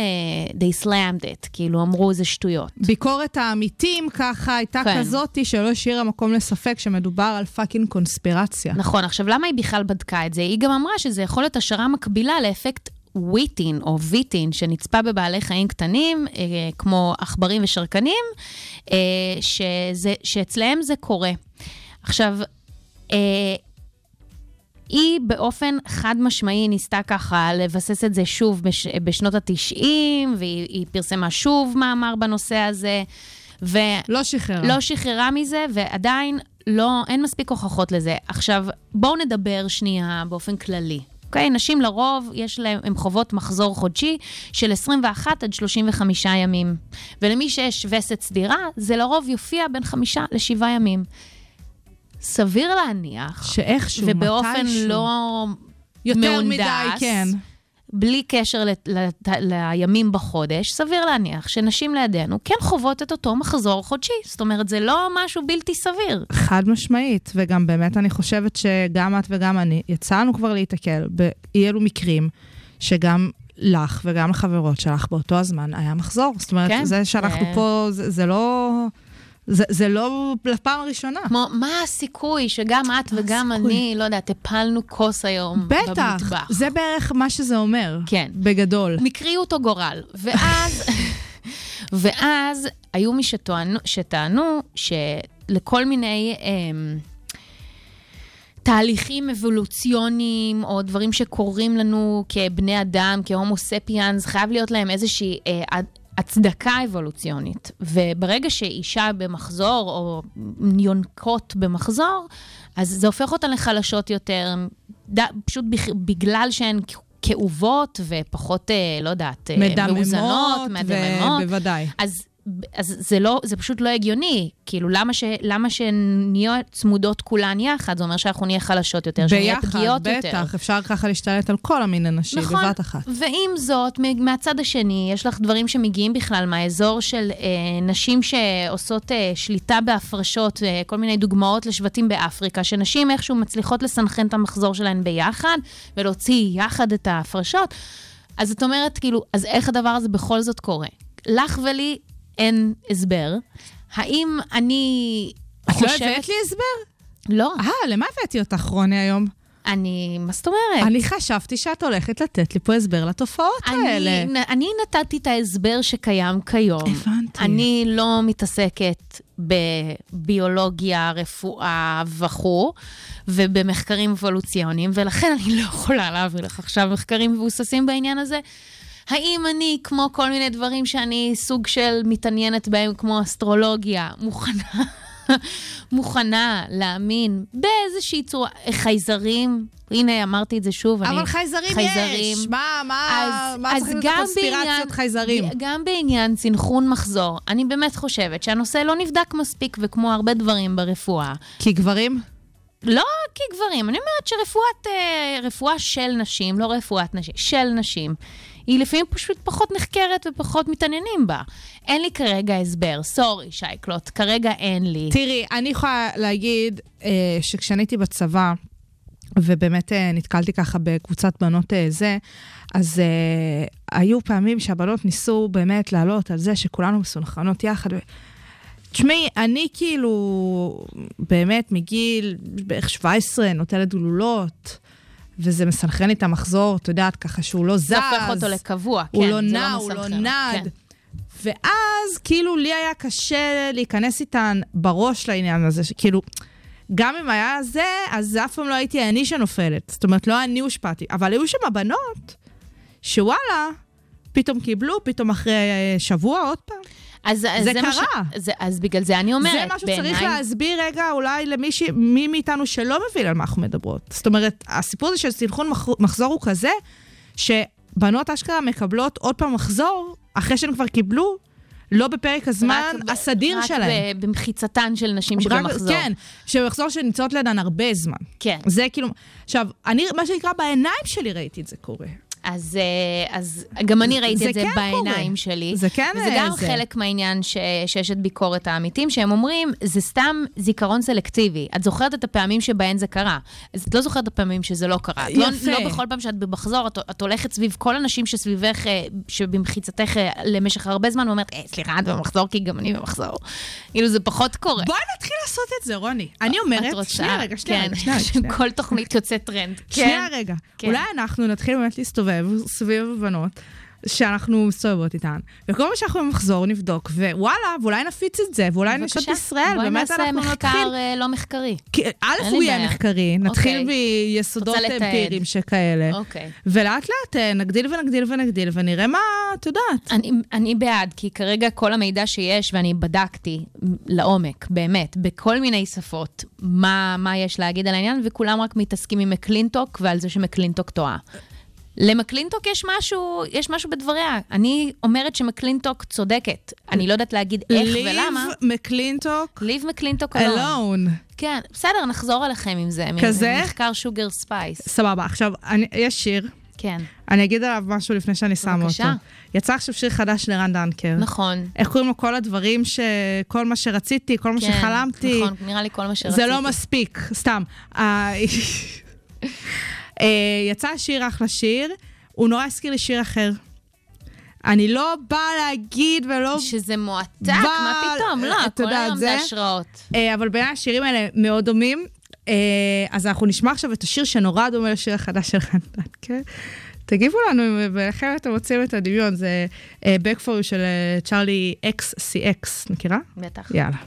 they slammed it, כאילו אמרו זה שטויות. ביקורת העמיתים ככה הייתה כן. כזאתי שלא השאירה מקום לספק שמדובר על fucking קונספירציה. נכון, עכשיו למה היא בכלל בדקה את זה? היא גם אמרה שזה יכול להיות השערה מקבילה לאפקט Whitten או Whitten שנצפה בבעלי חיים קטנים, אה, כמו עכברים ושרקנים, אה, שזה, שאצלהם זה קורה. עכשיו, אה, היא באופן חד משמעי ניסתה ככה לבסס את זה שוב בש, בשנות ה-90, והיא היא פרסמה שוב מאמר בנושא הזה, ו... לא שחררה. לא שחררה מזה, ועדיין לא, אין מספיק הוכחות לזה. עכשיו, בואו נדבר שנייה באופן כללי. אוקיי? נשים לרוב, יש להם, הן חוות מחזור חודשי של 21 עד 35 ימים. ולמי שיש וסת סדירה, זה לרוב יופיע בין חמישה לשבעה ימים. סביר להניח, שאיכשהו, ובאופן מתישהו. לא יותר מהונדס, מדי, כן. בלי קשר לת- לת- לימים בחודש, סביר להניח שנשים לידינו כן חוות את אותו מחזור חודשי. זאת אומרת, זה לא משהו בלתי סביר. חד משמעית, וגם באמת אני חושבת שגם את וגם אני יצאנו כבר להיתקל באי אלו מקרים שגם לך וגם לחברות שלך באותו הזמן היה מחזור. זאת אומרת, כן, זה שאנחנו זה- פה, זה, זה לא... זה, זה לא לפעם הראשונה. כמו, מה הסיכוי שגם את וגם הסיכוי? אני, לא יודעת, הפלנו כוס היום בטח, במטבח? זה בערך מה שזה אומר. כן. בגדול. מקריות או גורל. ואז, <laughs> ואז היו מי שטוענו, שטענו שלכל מיני אמ, תהליכים אבולוציוניים, או דברים שקורים לנו כבני אדם, כהומו ספיאנס, חייב להיות להם איזושהי אה, הצדקה אבולוציונית. וברגע שאישה במחזור, או יונקות במחזור, אז זה הופך אותן לחלשות יותר, ד, פשוט בגלל שהן כאובות ופחות, אה, לא יודעת, אה, מאוזנות, מדממות, מדממות. ובוודאי. אז, אז זה, לא, זה פשוט לא הגיוני. כאילו, למה, ש, למה שנהיה צמודות כולן יחד? זה אומר שאנחנו נהיה חלשות יותר, שנהיה ביחד, פגיעות יותר. בטח, אפשר ככה להשתלט על כל המין הנשי נכון, בבת אחת. ועם זאת, מהצד השני, יש לך דברים שמגיעים בכלל מהאזור של אה, נשים שעושות אה, שליטה בהפרשות, אה, כל מיני דוגמאות לשבטים באפריקה, שנשים איכשהו מצליחות לסנכרן את המחזור שלהן ביחד, ולהוציא יחד את ההפרשות. אז את אומרת, כאילו, אז איך הדבר הזה בכל זאת קורה? לך ולי אין הסבר. האם אני את לא חושבת... הבאת לי הסבר? לא. אה, למה הבאתי אותך, רוני, היום? אני, מה זאת אומרת? אני חשבתי שאת הולכת לתת לי פה הסבר לתופעות האלה. אני, אני נתתי את ההסבר שקיים כיום. הבנתי. אני לא מתעסקת בביולוגיה, רפואה וכו', ובמחקרים אבולוציוניים, ולכן אני לא יכולה להעביר לך עכשיו מחקרים מבוססים בעניין הזה. האם אני, כמו כל מיני דברים שאני סוג של מתעניינת בהם, כמו אסטרולוגיה, מוכנה, <laughs> מוכנה להאמין באיזושהי צורה, חייזרים, הנה אמרתי את זה שוב, אני... אבל חייזרים, יש. מה, מה, אז, מה אז צריך להיות קונספירציות בעניין, חייזרים? גם בעניין סנכרון מחזור, אני באמת חושבת שהנושא לא נבדק מספיק, וכמו הרבה דברים ברפואה, כי גברים? לא כגברים, אני אומרת שרפואת, אה, רפואה של נשים, לא רפואת נשים, של נשים, היא לפעמים פשוט פחות נחקרת ופחות מתעניינים בה. אין לי כרגע הסבר, סורי, שייקלוט, כרגע אין לי. תראי, אני יכולה להגיד אה, שכשאני הייתי בצבא, ובאמת אה, נתקלתי ככה בקבוצת בנות אה, זה, אז אה, היו פעמים שהבנות ניסו באמת לעלות על זה שכולנו מסונכרנות יחד. תשמעי, אני כאילו באמת מגיל בערך 17 נוטלת גלולות, וזה מסנכרן לי את המחזור, את יודעת, ככה שהוא לא זז. זה הופך אותו לקבוע, הוא כן, לא זה נע, לא הוא לא נד. כן. ואז כאילו לי היה קשה להיכנס איתן בראש לעניין הזה, שכאילו, גם אם היה זה, אז אף פעם לא הייתי אני שנופלת. זאת אומרת, לא אני הושפעתי. אבל היו שם בנות, שוואלה, פתאום קיבלו, פתאום אחרי אה, שבוע עוד פעם. אז, אז זה מה קרה. זה, אז בגלל זה אני אומרת, זה משהו שצריך בעיניי- להסביר רגע אולי למי ש... מי מאיתנו שלא מבין על מה אנחנו מדברות. זאת אומרת, הסיפור הזה של סנכרון מח... מחזור הוא כזה, שבנות אשכרה מקבלות עוד פעם מחזור, אחרי שהן כבר קיבלו, לא בפרק הזמן רק הסדיר רק שלהם. ב- במחיצתן של נשים רק- שבמחזור. כן, שבמחזור שנמצאות לידן הרבה זמן. כן. זה כאילו... עכשיו, אני, מה שנקרא, בעיניים שלי ראיתי את זה קורה. אז, אה, אז גם אני ראיתי זה את זה כן בעיניים קורה. שלי. זה כן, וזה גם זה. חלק מהעניין ש, שיש את ביקורת העמיתים, שהם אומרים, זה סתם זיכרון סלקטיבי. את זוכרת את הפעמים שבהן זה קרה. אז את לא זוכרת את הפעמים שזה לא קרה. את לא, יפה. לא בכל פעם שאת במחזור, את, את הולכת סביב כל הנשים שסביבך, אה, שבמחיצתך אה, למשך הרבה זמן, ואומרת, אה, סליחה, את במחזור, כי גם אני במחזור. כאילו, זה פחות קורה. בואי נתחיל לעשות את זה, רוני. אני אומרת... שנייה, רגע, שנייה, כן, רגע, שנייה, שנייה. <laughs> כל תוכנית יוצאת טרנד. שנייה כן. רגע. כן. אולי אנחנו נתחיל באמת להסתובב סביב הבנות שאנחנו מסתובבות איתן, וכל מה שאנחנו במחזור נבדוק, ווואלה, ואולי נפיץ את זה, ואולי נשות ישראל, בואי באמת נעשה אנחנו מחקר נתחיל... אה, לא מחקרי. כי א', הוא יהיה. מחקרי, נתחיל אוקיי. ביסודות לתעד. אמפיריים שכאלה, אוקיי. ולאט לאט אה, נגדיל ונגדיל ונגדיל, ונראה מה, את יודעת. אני, אני בעד, כי כרגע כל המידע שיש, ואני בדקתי לעומק, באמת, בכל מיני שפות, מה, מה יש להגיד על העניין, וכולם רק מתעסקים עם מקלינטוק ועל זה שמקלינטוק טועה. למקלינטוק יש משהו, יש משהו בדבריה. אני אומרת שמקלינטוק צודקת. אני לא יודעת להגיד איך ולמה. ליב מקלינטוק, ליב מקלינטוק אלון. אלון. כן, בסדר, נחזור אליכם עם זה. כזה? מחקר Sugar Spice. סבבה, עכשיו, אני- יש שיר, כן, אני אגיד עליו משהו לפני שאני שמה אותו. בבקשה. יצא עכשיו שיר חדש לרן דנקר. נכון. איך קוראים לו? כל הדברים ש... כל מה שרציתי, כל מה כן, שחלמתי. נכון, נראה לי כל מה שרציתי. זה לא מספיק, סתם. <laughs> אה, אה, יצא שיר אחלה שיר, הוא נורא הזכיר לי שיר אחר. אני לא באה להגיד ולא... שזה מועתק, אבל- מה פתאום? לא, את כל היום זה- השראות. אה, אבל בעיניי השירים האלה מאוד דומים. אה, אז אנחנו נשמע עכשיו את השיר שנורא דומה לשיר החדש של רן דנקר. תגיבו לנו אם ביניכם אתם מוצאים את הדמיון, זה אה, Back for You של אה, צ'ארלי XCX, מכירה? בטח. יאללה.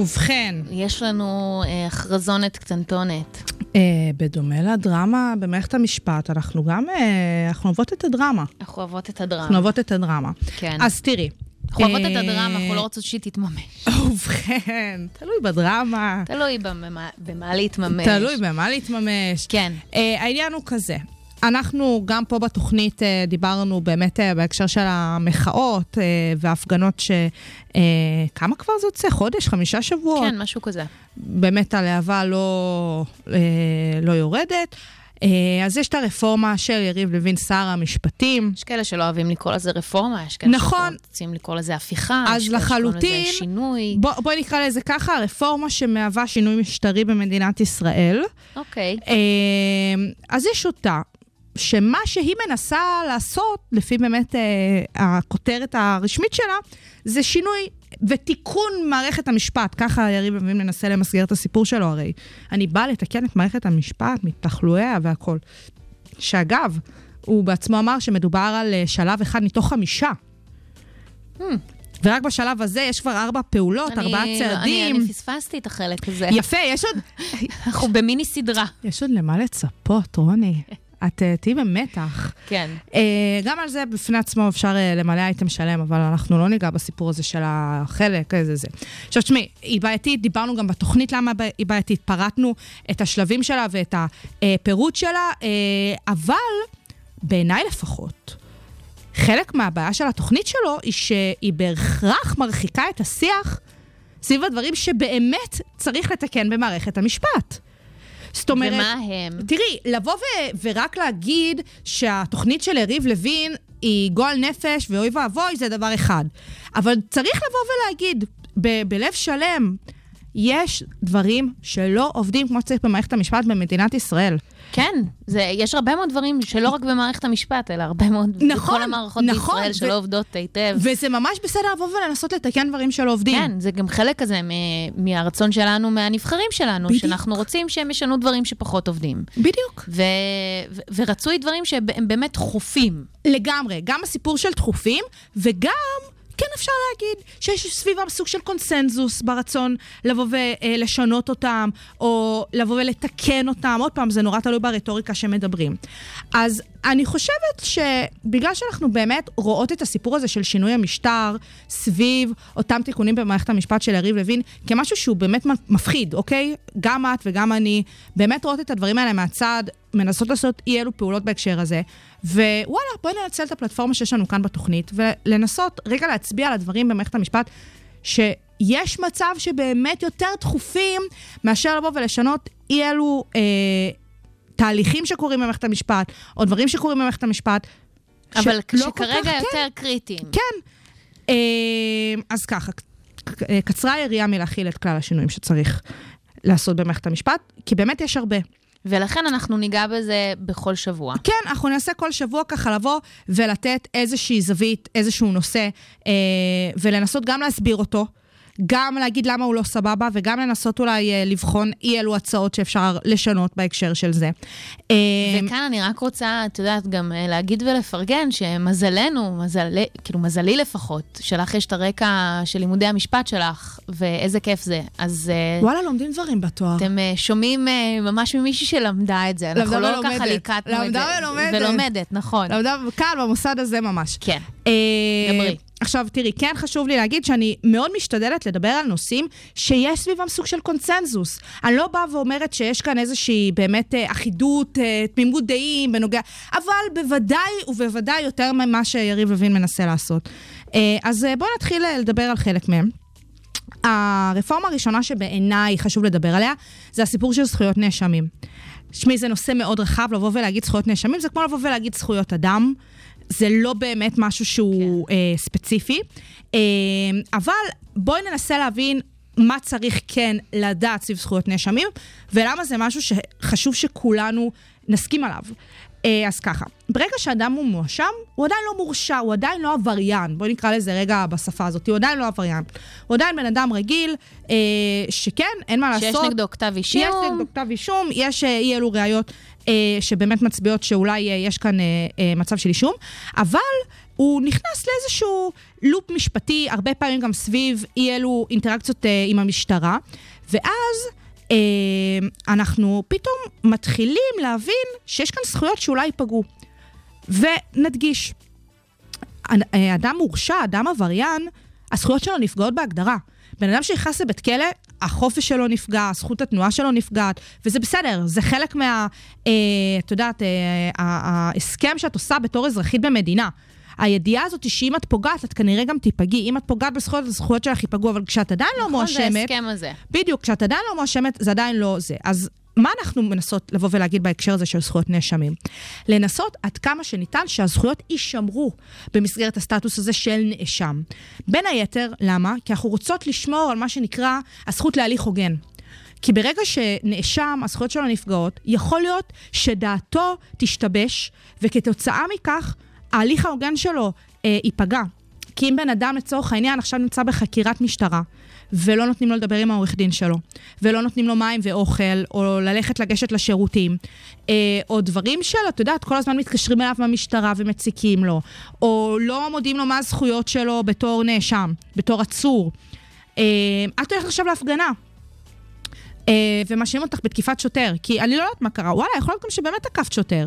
ובכן, יש לנו אה, הכרזונת קטנטונת. אה, בדומה לדרמה במערכת המשפט, אנחנו גם, אה, אנחנו אוהבות את הדרמה. אנחנו אוהבות את אנחנו הדרמה. אוהבות את הדרמה. כן. אז תראי. אנחנו אוהבות את אה, הדרמה, אנחנו לא רוצות שהיא תתממש. ובכן, תלוי בדרמה, תלוי במה- במה להתממש. תלוי במה להתממש. כן. אה, העניין הוא כזה. אנחנו גם פה בתוכנית אה, דיברנו באמת אה, בהקשר של המחאות אה, וההפגנות ש... כמה כבר זה יוצא? חודש? חמישה שבועות? כן, משהו כזה. באמת הלהבה לא, לא יורדת. אז יש את הרפורמה של יריב לוין, שר המשפטים. יש כאלה שלא אוהבים לקרוא לזה רפורמה, יש כאלה נכון. שרוצים לקרוא לזה הפיכה, אז יש כאלה לחלוטין, לזה שינוי. בוא, בואי נקרא לזה ככה, הרפורמה שמהווה שינוי משטרי במדינת ישראל. אוקיי. אז יש אותה, שמה שהיא מנסה לעשות, לפי באמת אה, הכותרת הרשמית שלה, זה שינוי ותיקון מערכת המשפט. ככה יריב לוין מנסה למסגר את הסיפור שלו הרי. אני באה לתקן את מערכת המשפט מתחלואיה והכול. שאגב, הוא בעצמו אמר שמדובר על אה, שלב אחד מתוך חמישה. ורק בשלב הזה יש כבר ארבע פעולות, ארבעה אני- צעדים. אני, אני פספסתי את החלק הזה. יפה, יש עוד, <laughs> אנחנו במיני סדרה. יש עוד למה לצפות, רוני. <laughs> את אה, תהיי במתח. כן. אה, גם על זה בפני עצמו אפשר אה, למלא אייטם שלם, אבל אנחנו לא ניגע בסיפור הזה של החלק, איזה זה. עכשיו, תשמעי, היא בעייתית, דיברנו גם בתוכנית למה היא בעייתית, פרטנו את השלבים שלה ואת הפירוט שלה, אבל בעיניי לפחות, חלק מהבעיה של התוכנית שלו היא שהיא בהכרח מרחיקה את השיח סביב הדברים שבאמת צריך לתקן במערכת המשפט. זאת אומרת... ומה הם? תראי, לבוא ו- ורק להגיד שהתוכנית של יריב לוין היא גועל נפש ואוי ואבוי זה דבר אחד. אבל צריך לבוא ולהגיד, ב- בלב שלם, יש דברים שלא עובדים כמו שצריך במערכת המשפט במדינת ישראל. כן, זה, יש הרבה מאוד דברים שלא רק במערכת המשפט, אלא הרבה מאוד, נכון, בכל המערכות נכון, בישראל ו- שלא עובדות היטב. וזה ממש בסדר לבוא ולנסות לתקן דברים שלא עובדים. כן, זה גם חלק כזה מ- מהרצון שלנו, מהנבחרים שלנו, בדיוק. שאנחנו רוצים שהם ישנו דברים שפחות עובדים. בדיוק. ו- ו- ורצוי דברים שהם באמת דחופים. לגמרי, גם הסיפור של דחופים, וגם, כן אפשר להגיד, שיש סביבם סוג של קונסנזוס ברצון לבוא ולשנות אותם, או לבוא ולתקן אותם. עוד פעם, זה נורא תלוי ברטוריקה שמדברים. אז אני חושבת שבגלל שאנחנו באמת רואות את הסיפור הזה של שינוי המשטר סביב אותם תיקונים במערכת המשפט של יריב לוין, כמשהו שהוא באמת מפחיד, אוקיי? גם את וגם אני באמת רואות את הדברים האלה מהצד, מנסות לעשות אי אלו פעולות בהקשר הזה. ווואלה, בואי ננצל את הפלטפורמה שיש לנו כאן בתוכנית, ולנסות רגע להצביע על הדברים במערכת המשפט, שיש מצב שבאמת יותר דחופים מאשר לבוא ולשנות אי אלו אה, תהליכים שקורים במערכת המשפט, או דברים שקורים במערכת המשפט. אבל שלא כל שכרגע כך- יותר קריטיים. כן. אה, אז ככה, אה, קצרה היריעה מלהכיל את כלל השינויים שצריך לעשות במערכת המשפט, כי באמת יש הרבה. ולכן אנחנו ניגע בזה בכל שבוע. כן, אנחנו ננסה כל שבוע ככה לבוא ולתת איזושהי זווית, איזשהו נושא, אה, ולנסות גם להסביר אותו, גם להגיד למה הוא לא סבבה, וגם לנסות אולי אה, לבחון אי אלו הצעות שאפשר לשנות בהקשר של זה. אה, וכאן אני רק רוצה, את יודעת, גם אה, להגיד ולפרגן שמזלנו, מזל, כאילו מזלי לפחות, שלך יש את הרקע של לימודי המשפט שלך, ואיזה כיף זה. אז וואלה, לומדים דברים בתואר. אתם שומעים ממש ממישהי שלמדה את זה. אנחנו לא ולומדת. ככה ליקטנו את זה. למדה ולומדת. ולומדת, נכון. למדה כאן, במוסד הזה ממש. כן. אה, דברי. עכשיו, תראי, כן חשוב לי להגיד שאני מאוד משתדלת לדבר על נושאים שיש סביבם סוג של קונצנזוס. אני לא באה ואומרת שיש כאן איזושהי באמת אה, אחידות, אה, תמימות דעים בנוגע... אבל בוודאי ובוודאי יותר ממה שיריב לוין מנסה לעשות. אה, אז בואו נתחיל לדבר על חלק מהם. הרפורמה הראשונה שבעיניי חשוב לדבר עליה, זה הסיפור של זכויות נאשמים. תשמעי, זה נושא מאוד רחב, לבוא ולהגיד זכויות נאשמים, זה כמו לבוא ולהגיד זכויות אדם. זה לא באמת משהו שהוא כן. אה, ספציפי. אה, אבל בואי ננסה להבין מה צריך כן לדעת סביב זכויות נאשמים, ולמה זה משהו שחשוב שכולנו נסכים עליו. אה, אז ככה, ברגע שאדם הוא מואשם, הוא עדיין לא מורשע, הוא עדיין לא עבריין. בואי נקרא לזה רגע בשפה הזאת, הוא עדיין לא עבריין. הוא עדיין בן אדם רגיל, אה, שכן, אין מה שיש לעשות. נגדו כתב אישום. יש נגדו כתב אישום, יש אה, אי אלו ראיות שבאמת מצביעות שאולי אה, יש כאן אה, אה, מצב של אישום, אבל הוא נכנס לאיזשהו לופ משפטי, הרבה פעמים גם סביב אי אלו אינטראקציות אה, עם המשטרה, ואז אה, אנחנו פתאום מתחילים להבין שיש כאן זכויות שאולי ייפגעו. ונדגיש, אה, אדם מורשע, אדם עבריין, הזכויות שלו נפגעות בהגדרה. בן אדם שנכנס לבית כלא, החופש שלו נפגע, זכות התנועה שלו נפגעת, וזה בסדר, זה חלק מה... אה, את יודעת, אה, ההסכם שאת עושה בתור אזרחית במדינה. הידיעה הזאת היא שאם את פוגעת, את כנראה גם תיפגעי. אם את פוגעת בזכויות, הזכויות שלך ייפגעו, אבל כשאת עדיין לא נכון, זה מואשמת... ההסכם הזה. בדיוק, כשאת עדיין לא מואשמת, זה עדיין לא זה. אז מה אנחנו מנסות לבוא ולהגיד בהקשר הזה של זכויות נאשמים? לנסות עד כמה שניתן שהזכויות יישמרו במסגרת הסטטוס הזה של נאשם. בין היתר, למה? כי אנחנו רוצות לשמור על מה שנקרא הזכות להליך הוגן. כי ברגע שנאשם, הזכויות שלו נפגעות, יכול להיות שדעתו תשתבש, וכתוצאה מכך, ההליך ההוגן שלו אה, ייפגע. כי אם בן אדם, לצורך העניין, עכשיו נמצא בחקירת משטרה, ולא נותנים לו לדבר עם העורך דין שלו, ולא נותנים לו מים ואוכל, או ללכת לגשת לשירותים, אה, או דברים של, את יודעת, כל הזמן מתקשרים אליו מהמשטרה ומציקים לו, או לא מודיעים לו מה הזכויות שלו בתור נאשם, בתור עצור. אה, את הולכת עכשיו להפגנה, אה, ומאשימים אותך בתקיפת שוטר, כי אני לא יודעת מה קרה, וואלה, יכול להיות גם שבאמת תקפת שוטר.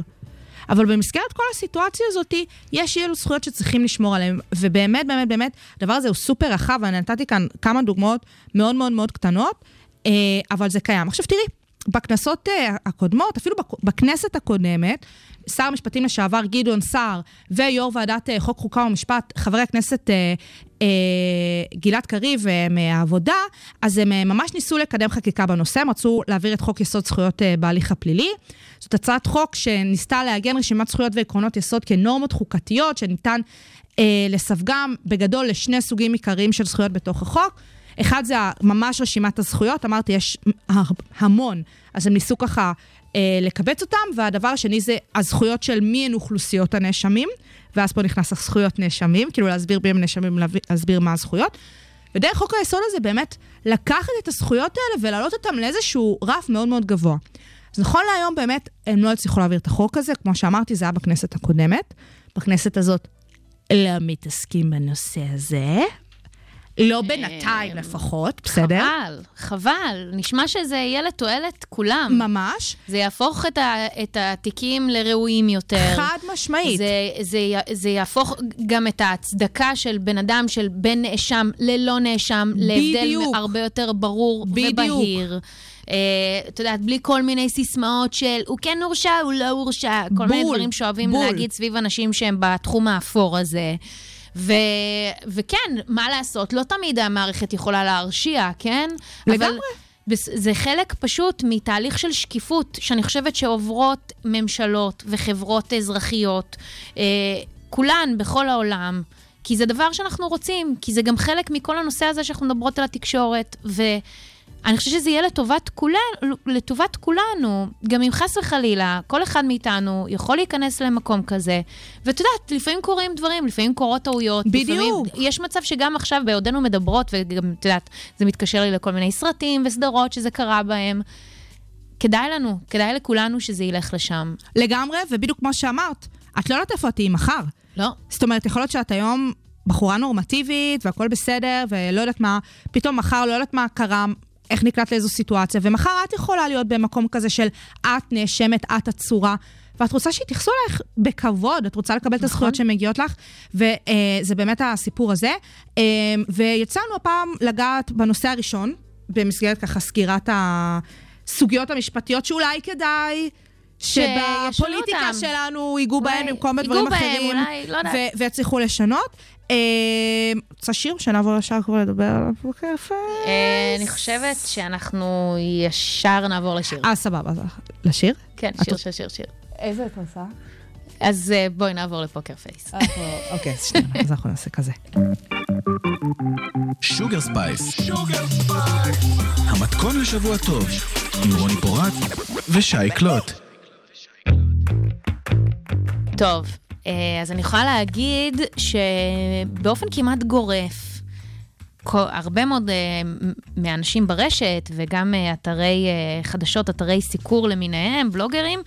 אבל במסגרת כל הסיטואציה הזאת, יש אילו זכויות שצריכים לשמור עליהן, ובאמת, באמת, באמת, הדבר הזה הוא סופר רחב, ואני נתתי כאן כמה דוגמאות מאוד מאוד מאוד קטנות, אה, אבל זה קיים. עכשיו תראי, בכנסות אה, הקודמות, אפילו בכנסת הקודמת, שר המשפטים לשעבר גדעון סער ויו"ר ועדת אה, חוק, חוקה ומשפט, חברי הכנסת אה, אה, גלעד קריב מהעבודה, אז הם ממש ניסו לקדם חקיקה בנושא, הם רצו להעביר את חוק יסוד זכויות בהליך הפלילי. זאת הצעת חוק שניסתה לעגן רשימת זכויות ועקרונות יסוד כנורמות חוקתיות, שניתן אה, לסווגם בגדול לשני סוגים עיקריים של זכויות בתוך החוק. אחד זה ממש רשימת הזכויות, אמרתי, יש המון, אז הם ניסו ככה לקבץ אותם, והדבר השני זה הזכויות של מי הן אוכלוסיות הנאשמים, ואז פה נכנס הזכויות נאשמים, כאילו להסביר מי הם נאשמים, להסביר מה הזכויות. ודרך חוק היסוד הזה באמת לקחת את הזכויות האלה ולהעלות אותם לאיזשהו רף מאוד מאוד גבוה. אז נכון להיום באמת הם לא הצליחו להעביר את החוק הזה, כמו שאמרתי, זה היה בכנסת הקודמת. בכנסת הזאת לא מתעסקים בנושא הזה. לא בינתיים לפחות, בסדר? חבל, חבל. נשמע שזה יהיה לתועלת כולם. ממש. זה יהפוך את, ה, את התיקים לראויים יותר. חד משמעית. זה, זה, זה יהפוך גם את ההצדקה של בן אדם, של בין נאשם ללא נאשם, להבדל. הרבה יותר ברור בדיוק. ובהיר. אה, את יודעת, בלי כל מיני סיסמאות של הוא כן הורשע, הוא לא הורשע, כל מיני בול, דברים שאוהבים בול. להגיד סביב אנשים שהם בתחום האפור הזה. ו... וכן, מה לעשות, לא תמיד המערכת יכולה להרשיע, כן? לגמרי. אבל זה חלק פשוט מתהליך של שקיפות, שאני חושבת שעוברות ממשלות וחברות אזרחיות, אה, כולן בכל העולם, כי זה דבר שאנחנו רוצים, כי זה גם חלק מכל הנושא הזה שאנחנו מדברות על התקשורת, ואני חושבת שזה יהיה לטובת, כולנו, לטובת כולנו, גם אם חס וחלילה, כל אחד מאיתנו יכול להיכנס למקום כזה, ואת יודעת, לפעמים קורים דברים, לפעמים קורות טעויות. בדיוק. לפעמים, יש מצב שגם עכשיו, בעודנו מדברות, וגם, את יודעת, זה מתקשר לי לכל מיני סרטים וסדרות שזה קרה בהם. כדאי לנו, כדאי לכולנו שזה ילך לשם. לגמרי, ובדיוק כמו שאמרת, את לא יודעת איפה תהיי מחר. לא. זאת אומרת, יכול להיות שאת היום בחורה נורמטיבית והכל בסדר, ולא יודעת מה, פתאום מחר לא יודעת מה קרה, איך נקלט לאיזו סיטואציה, ומחר את יכולה להיות במקום כזה של את נאשמת, את עצורה. ואת רוצה שיתייחסו אלייך בכבוד, את רוצה לקבל את הזכויות שמגיעות לך, וזה באמת הסיפור הזה. אה, ויצאנו הפעם לגעת בנושא הראשון, במסגרת ככה סגירת הסוגיות המשפטיות, שאולי כדאי שבפוליטיקה אותם. שלנו ייגעו בהם במקום בדברים בהם, אחרים, אולי, לא. ו- ויצליחו לשנות. אה, רוצה שיר או שנעבור ישר כבר לדבר עליו בקפה? אה, אני חושבת שאנחנו ישר נעבור לשיר. אה, סבבה, אז לשיר? כן, שיר, שיר, שיר, שיר. איזה את עושה? אז אה, בואי נעבור ל Poker Face. אוקיי, אז שנייה, אז אנחנו נעשה כזה. Sugar Spice. המתכון לשבוע טוב, עם רוני פורט ושי קלוט. טוב, אז אני יכולה להגיד שבאופן כמעט גורף, כל- הרבה מאוד אה, מ- מהאנשים ברשת וגם אה, אתרי אה, חדשות, אתרי סיקור למיניהם, בלוגרים,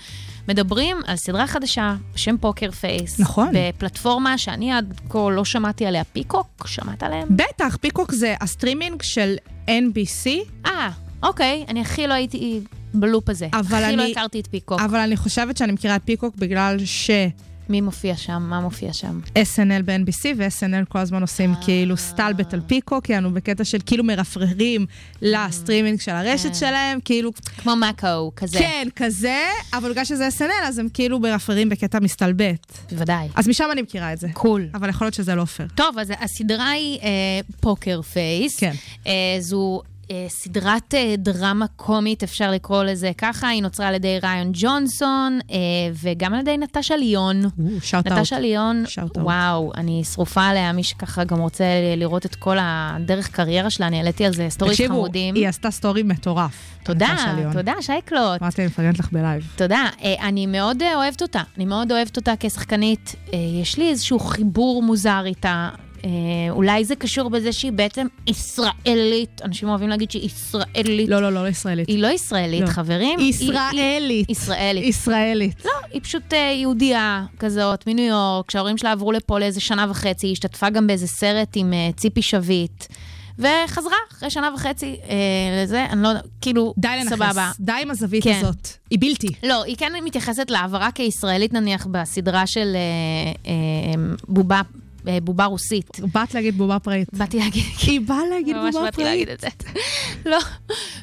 מדברים על סדרה חדשה בשם Poker Face. נכון. בפלטפורמה שאני עד כה לא שמעתי עליה, Peacock, שמעת עליהם? בטח, Peacock זה הסטרימינג של NBC, אה, אוקיי, אני הכי לא הייתי ב loop הזה. הכי לא אני- הכרתי את Peacock. אבל אני חושבת שאני מכירה את Peacock בגלל ש... מי מופיע שם? מה מופיע שם? SNL ב-NBC ו-SNL כל הזמן עושים אה. כאילו סטלבט על Peacock, יענו בקטע של כאילו מרפררים לסטרימינג של הרשת כן. שלהם, כאילו, כמו מאקו, כזה. כן, כזה, אבל בגלל שזה SNL אז הם כאילו מרפררים בקטע מסתלבט. בוודאי. אז משם אני מכירה את זה. Cool. אבל יכול להיות שזה לא פייר. טוב, אז הסדרה היא אה, Poker Face. כן. אה, זו סדרת אה, דרמה קומית, אפשר לקרוא לזה ככה. היא נוצרה על ידי ריון ג'ונסון, אה, וגם על ידי נטשה ליון. Shout נטשה ליון. וואו, אני שרופה עליה, מי שככה גם רוצה לראות את כל הדרך קריירה שלה, אני העליתי על זה תקשיבו, חמודים. היא עשתה story מטורף. תודה. תודה, שי קלוט. אמרתי, אני מפרגנת לך ב live. תודה. אה, אני מאוד אה, אוהבת אותה. אני מאוד אוהבת אותה כשחקנית. אה, יש לי איזשהו חיבור מוזר איתה. אה, אולי זה קשור בזה שהיא בעצם ישראלית. אנשים אוהבים להגיד שהיא ישראלית. לא, לא, לא, לא ישראלית. היא לא ישראלית, לא. חברים. ישראלית. ישראלית. ישראלית. לא, היא פשוט אה, יהודיה כזאת, מניו יורק, כשההורים שלה עברו לפה לאיזה שנה וחצי, היא השתתפה גם באיזה סרט עם אה, ציפי שביט, וחזרה אחרי שנה וחצי אה, לזה, אני לא יודעת, כאילו, די לנכס. סבבה. די עם הזווית כן. הזאת. היא בלתי. לא, היא כן מתייחסת לעברה כישראלית נניח בסדרה של אה, אה, בובה, בובה רוסית. באת להגיד בובה פראית. באתי להגיד, היא באה להגיד ממש בובה באתי להגיד פראית. את זה. <laughs> לא.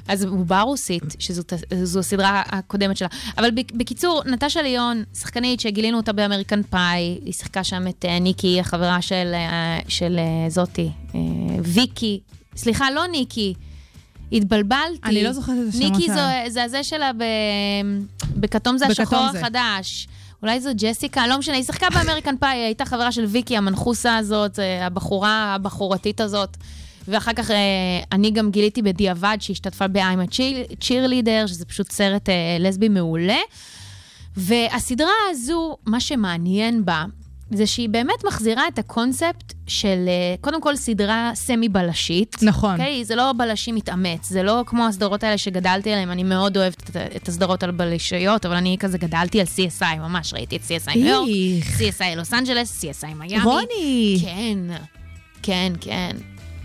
אז בובה רוסית, שזו הסדרה הקודמת שלה. אבל בק- בקיצור, נטשה ליון, שחקנית שגילינו אותה באמריקן פאי, היא שיחקה שם את אה, ניקי, החברה של, אה, של אה, זאתי, ויקי. סליחה, לא ניקי. התבלבלתי. אני לא זוכרת את השמות ניקי שלה. זו, זה הזה שלה ב, בכתום זה בכתום השחור זה. החדש. אולי זו ג'סיקה, לא משנה, היא שיחקה באמריקן פאי, היא הייתה חברה של ויקי, המנחוסה הזאת, אה, הבחורה הבחורתית הזאת. ואחר כך אה, אני גם גיליתי בדיעבד שהיא השתתפה ב-I'm a cheerleader, שזה פשוט סרט אה, לסבי מעולה. והסדרה הזו, מה שמעניין בה, זה שהיא באמת מחזירה את הקונספט של, אה, קודם כל, סדרה סמי-בלשית. נכון. אוקיי? זה לא בלשי מתאמץ, זה לא כמו הסדרות האלה שגדלתי עליהן, אני מאוד אוהבת את, את הסדרות על בלשיות, אבל אני כזה גדלתי על CSI, ממש ראיתי את CSI ניו יורק. CSI לוס אנג'לס, CSI מיאמי. רוני! כן, כן, כן.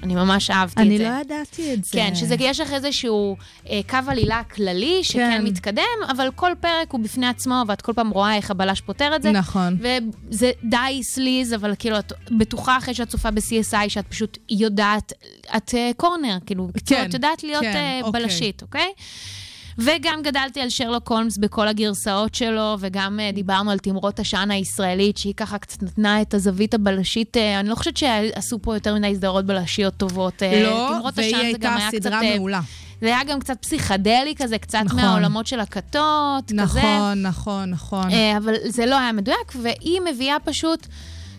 אני ממש אהבתי את אני זה. לא ידעתי את זה. כן, שזה יש לך איזשהו אה, קו עלילה כללי שכן כן. מתקדם, אבל כל פרק הוא בפני עצמו, ואת כל פעם רואה איך הבלש פותר את זה. נכון. וזה די סליז, אבל כאילו, את בטוחה אחרי שאת צופה ב-CSI, שאת פשוט יודעת, את אה, קורנר, כאילו, כן, את יודעת להיות כן, אה, אוקיי. בלשית, אוקיי? וגם גדלתי על שרלוק הולמס בכל הגרסאות שלו, וגם אה, דיברנו על תמרות השען הישראלית, שהיא ככה קצת נתנה את הזווית הבלשית. אה, אני לא חושבת שעשו פה יותר מדי סדרות בלשיות טובות. אה, לא, והיא הייתה סדרה קצת, מעולה. זה היה גם קצת פסיכדלי כזה, קצת נכון. מהעולמות של הכתות, כזה. נכון, נכון, נכון. אבל זה לא היה מדויק, והיא מביאה פשוט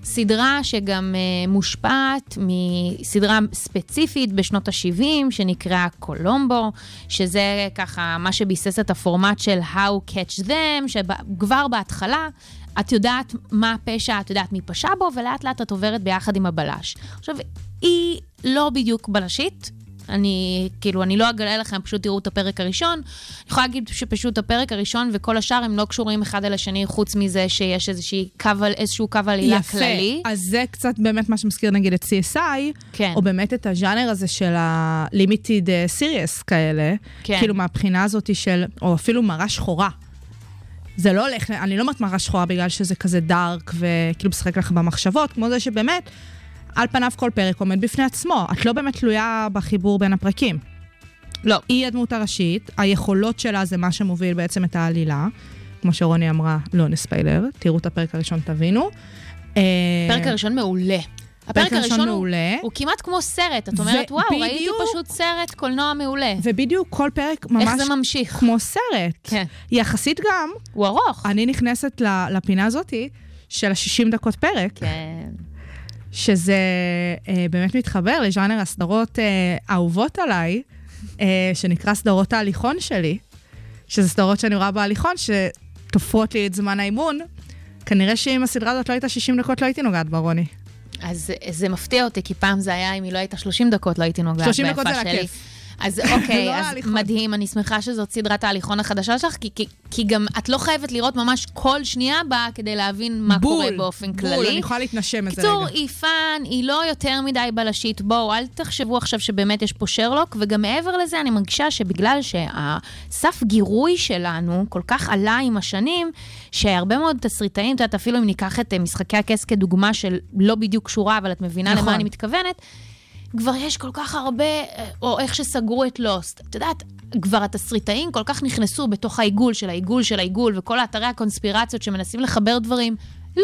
סדרה שגם אה, מושפעת מסדרה ספציפית בשנות ה-70, שנקראה קולומבו, שזה ככה מה שביסס את הפורמט של How Catch Them, שכבר בהתחלה את יודעת מה הפשע, את יודעת מי פשע בו, ולאט לאט את עוברת ביחד עם הבלש. עכשיו, היא לא בדיוק בלשית, אני, כאילו, אני לא אגלה לכם, פשוט תראו את הפרק הראשון. אני יכולה להגיד שפשוט הפרק הראשון וכל השאר הם לא קשורים אחד אל השני, חוץ מזה שיש קו, איזשהו קו עלילה כללי. אז זה קצת באמת מה שמזכיר נגיד את CSI, כן. או באמת את הז'אנר הזה של ה-limited uh, series כאלה, כן. כאילו מהבחינה הזאת של, או אפילו מראה שחורה. זה לא הולך, אני לא אומרת מראה שחורה בגלל שזה כזה דארק וכאילו משחק לך במחשבות, כמו זה שבאמת, על פניו כל פרק עומד בפני עצמו. את לא באמת תלויה בחיבור בין הפרקים. לא. היא הדמות הראשית, היכולות שלה זה מה שמוביל בעצם את העלילה. כמו שרוני אמרה, לא נספיילר, תראו את הפרק הראשון, תבינו. אה, הפרק הראשון מעולה. הפרק הראשון הראשון הוא, מעולה. הוא כמעט כמו סרט. את אומרת, וואו, ראיתי ובדיוק- פשוט סרט קולנוע מעולה. ובדיוק כל פרק ממש איך זה ממשיך? כמו סרט. כן. יחסית גם, הוא ארוך. אני נכנסת לפינה הזאתי של ה-60 דקות פרק, כן. שזה אה, באמת מתחבר לז'אנר הסדרות אה, אהובות עליי, אה, שנקרא סדרות ההליכון שלי, שזה סדרות שאני רואה בהליכון, שתופרות לי את זמן האימון. כנראה שאם הסדרה הזאת לא הייתה 60 דקות, לא הייתי נוגעת בה, רוני. אז זה מפתיע אותי, כי פעם זה היה, אם היא לא הייתה 30 דקות, לא הייתי נוגעת 30 ביפה דקות זה שלי. לכיף. אז אוקיי, לא אז ההליכון. מדהים, אני שמחה שזאת סדרת ההליכון החדשה שלך, כי, כי, כי גם את לא חייבת לראות ממש כל שנייה בה כדי להבין מה בול, קורה באופן בול, כללי. אני יכולה להתנשם איזה קיצור, רגע. היא פאן, היא לא יותר מדי בלשית. בואו, אל תחשבו עכשיו שבאמת יש פה שרלוק, וגם מעבר לזה, אני מרגישה שבגלל שהסף גירוי שלנו כל כך עלה עם השנים, שהרבה מאוד תסריטאים, את יודעת, אפילו אם ניקח את אה, משחקי הכס כדוגמה של לא בדיוק קשורה, אבל את מבינה נכון. למה אני מתכוונת, כבר יש כל כך הרבה, אה, או איך שסגרו את לוסט. את יודעת, כבר התסריטאים כל כך נכנסו בתוך העיגול של העיגול של העיגול, וכל האתרי הקונספירציות שמנסים לחבר דברים. לא,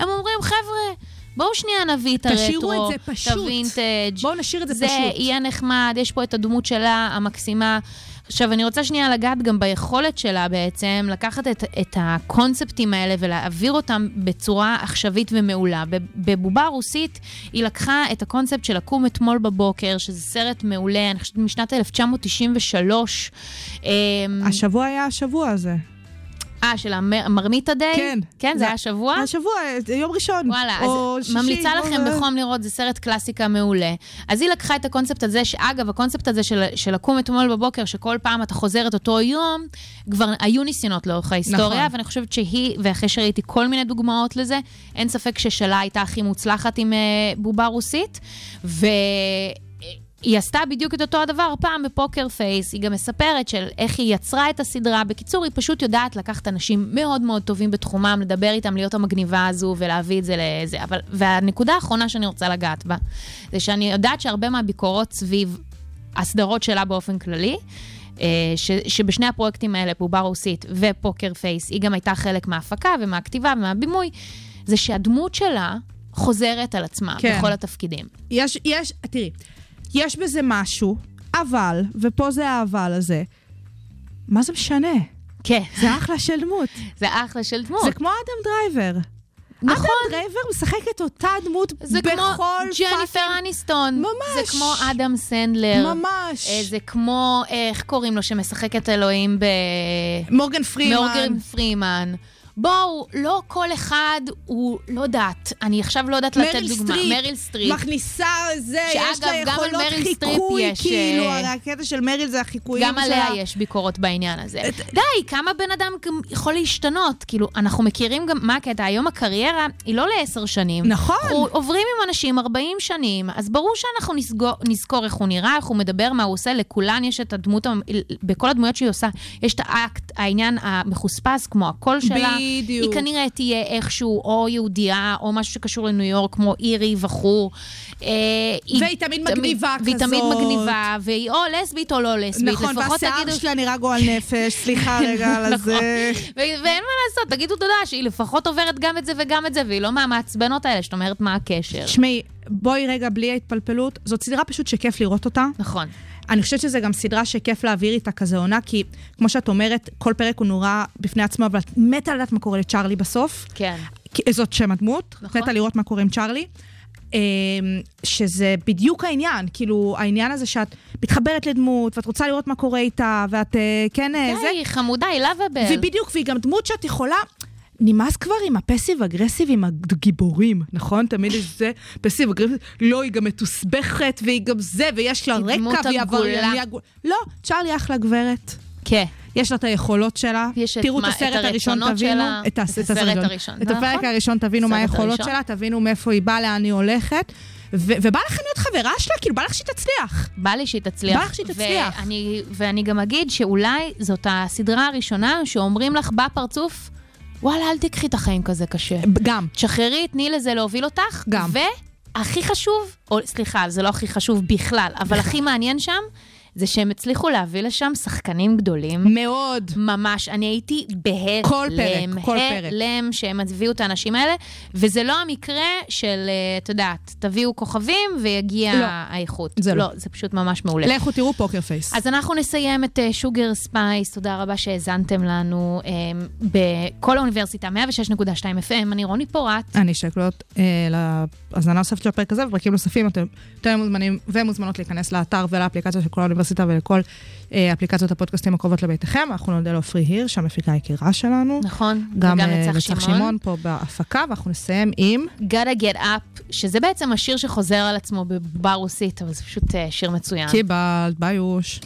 הם אומרים, חבר'ה, בואו שנייה נביא את תשאירו הרטרו, את זה פשוט. את הווינטג'. בואו נשאיר את זה זה פשוט. יהיה נחמד, יש פה את הדמות שלה, המקסימה. עכשיו, אני רוצה שנייה לגעת גם ביכולת שלה בעצם, לקחת את, את הקונספטים האלה ולהעביר אותם בצורה עכשווית ומעולה. בב- בבובה רוסית, היא לקחה את הקונספט של לקום אתמול בבוקר, שזה סרט מעולה, אני חושבת משנת 1993. אמ, השבוע היה השבוע הזה. אה, של המ- מרמיתה דיי? כן. כן, זה היה השבוע? השבוע, אה, יום ראשון. וואלה, או אז שישי, ממליצה או- לכם בחום לראות, זה סרט קלאסיקה מעולה. אז היא לקחה את הקונספט הזה, שאגב, הקונספט הזה של, של לקום אתמול בבוקר, שכל פעם אתה חוזר את אותו יום, כבר היו ניסיונות לאורך ההיסטוריה, נכון. ואני חושבת שהיא, ואחרי שראיתי כל מיני דוגמאות לזה, אין ספק ששלה הייתה הכי מוצלחת עם אה, בובה רוסית, ו... היא עשתה בדיוק את אותו הדבר פעם ב Poker Face, היא גם מספרת של איך היא יצרה את הסדרה. בקיצור, היא פשוט יודעת לקחת אנשים מאוד מאוד טובים בתחומם, לדבר איתם, להיות המגניבה הזו ולהביא את זה לזה. אבל, והנקודה האחרונה שאני רוצה לגעת בה, זה שאני יודעת שהרבה מהביקורות סביב הסדרות שלה באופן כללי, אה, ש, שבשני הפרויקטים האלה, בובה רוסית ו Poker Face, היא גם הייתה חלק מההפקה ומהכתיבה ומהבימוי, זה שהדמות שלה חוזרת על עצמה כן. בכל התפקידים. יש, יש, תראי, יש בזה משהו, אבל, ופה זה האבל הזה, מה זה משנה? כן, זה אחלה של דמות. זה אחלה של דמות. זה כמו אדם דרייבר. נכון. אדם דרייבר משחק את אותה דמות זה בכל כמו ג'ניפר fucking- אניסטון. ממש. זה כמו אדם סנדלר. ממש. אה, זה כמו, איך קוראים לו, שמשחק את אלוהים ב... מורגן פרימן. מורגן פרימן. בואו, לא כל אחד הוא, לא יודעת, אני עכשיו לא יודעת לתת דוגמה. סטריפ. מריל סטריפ. מכניסה זה, שאגב, יש לה גם על יכולות חיקוי, יש, כאילו, אה, הרי הקטע של מריל זה החיקויים גם שלה. עליה יש ביקורות בעניין הזה. די, כמה בן אדם גם יכול להשתנות? כאילו, אנחנו מכירים גם, מה הקטע? היום הקריירה היא לא לעשר שנים. נכון. אנחנו עוברים עם אנשים 40 שנים, אז ברור שאנחנו נסגור, נזכור איך הוא נראה, איך הוא מדבר, מה הוא עושה. לכולן יש את הדמות, בכל הדמויות שהיא עושה, יש את האקט, העניין המחוספס, כמו הקול שלה. בדיוק. היא כנראה תהיה איכשהו או יהודייה, או משהו שקשור לניו יורק, כמו אירי וכו'. אה, היא והיא תמיד מגניבה והיא תמיד כזאת. מגניבה, והיא או לסבית או לא לסבית. נכון, והשיער. שלה נראה גועל נפש, סליחה רגע על <laughs> נכון. הזה. ואין מה לעשות, תגידו תודה שהיא לפחות עוברת גם את זה וגם את זה, והיא לא מהמעצבנות האלה, שאת אומרת מה הקשר. תשמעי, בואי רגע בלי ההתפלפלות, זאת סדרה פשוט שכיף לראות אותה. נכון. אני חושבת שזו גם סדרה שכיף להעביר איתה כזה עונה, כי כמו שאת אומרת, כל פרק הוא נורא בפני עצמו, אבל את מתה לדעת מה קורה לצ'ארלי בסוף. כן. זאת שם הדמות, נכון. מתה לראות מה קורה עם צ'ארלי. אמ, שזה בדיוק העניין, כאילו, העניין הזה שאת מתחברת לדמות, ואת רוצה לראות מה קורה איתה, ואת אה, כן, אה, זה, די, חמודה, היא לאביבל. ובדיוק, והיא גם דמות שאת יכולה... נמאס כבר עם הפסיב אגרסיב עם הגיבורים, נכון? תמיד יש זה, פסיב אגרסיב, לא, היא גם מתוסבכת, והיא גם זה, ויש לה רקע, והיא. עברייניה. לא, צ'ארלי אחלה גברת. כן. יש לה את היכולות שלה. תראו את הסרט הראשון, תבינו. את הסרט הראשון. את הפרק נכון. הראשון, תבינו מה היכולות. שלה, תבינו מאיפה היא באה, לאן היא הולכת. ו- ובא לכם להיות חברה שלה, כאילו, בא לך שהיא תצליח. בא לי שהיא תצליח. בא לך שהיא תצליח. ואני, ואני גם אגיד שאולי זאת הסדרה הראשונה שאומרים לך בפרצוף, וואלה, אל תיקחי את החיים כזה קשה. גם. תשחררי, תני לזה להוביל אותך. גם. והכי חשוב, או סליחה, זה לא הכי חשוב בכלל, אבל הכי מעניין שם, זה שהם הצליחו להביא לשם שחקנים גדולים. מאוד. ממש, אני הייתי בהלם. כל פרק, כל פרק. הלם שהם הביאו את האנשים האלה, וזה לא המקרה של, אה, את יודעת, תביאו כוכבים ויגיע לא. האיכות. זה לא. לא, זה פשוט ממש מעולה. לכו תראו Poker Face. אז אנחנו נסיים את Sugar Spice, תודה רבה שהאזנתם לנו אה, בכל האוניברסיטה, 106.2 FM, אני רוני פורט. אני שקלות אה, להאזנה נוספת של הפרק הזה, ופרקים נוספים, אתם יותר מוזמנים ומוזמנות להיכנס לאתר ולאפליקציה של כל האוניברסיטה ולכל אה, אפליקציות הפודקאסטים הקרובות לביתכם. אנחנו נודה לעופרי הירש, המפיקה היקירה שלנו. נכון, גם וגם אה, לצח שמעון. שמעון פה בהפקה, ואנחנו נסיים עם... gotta get up, שזה בעצם השיר שחוזר על עצמו בבר רוסית, אבל זה פשוט אה, שיר מצוין. קיבלת, ביוש.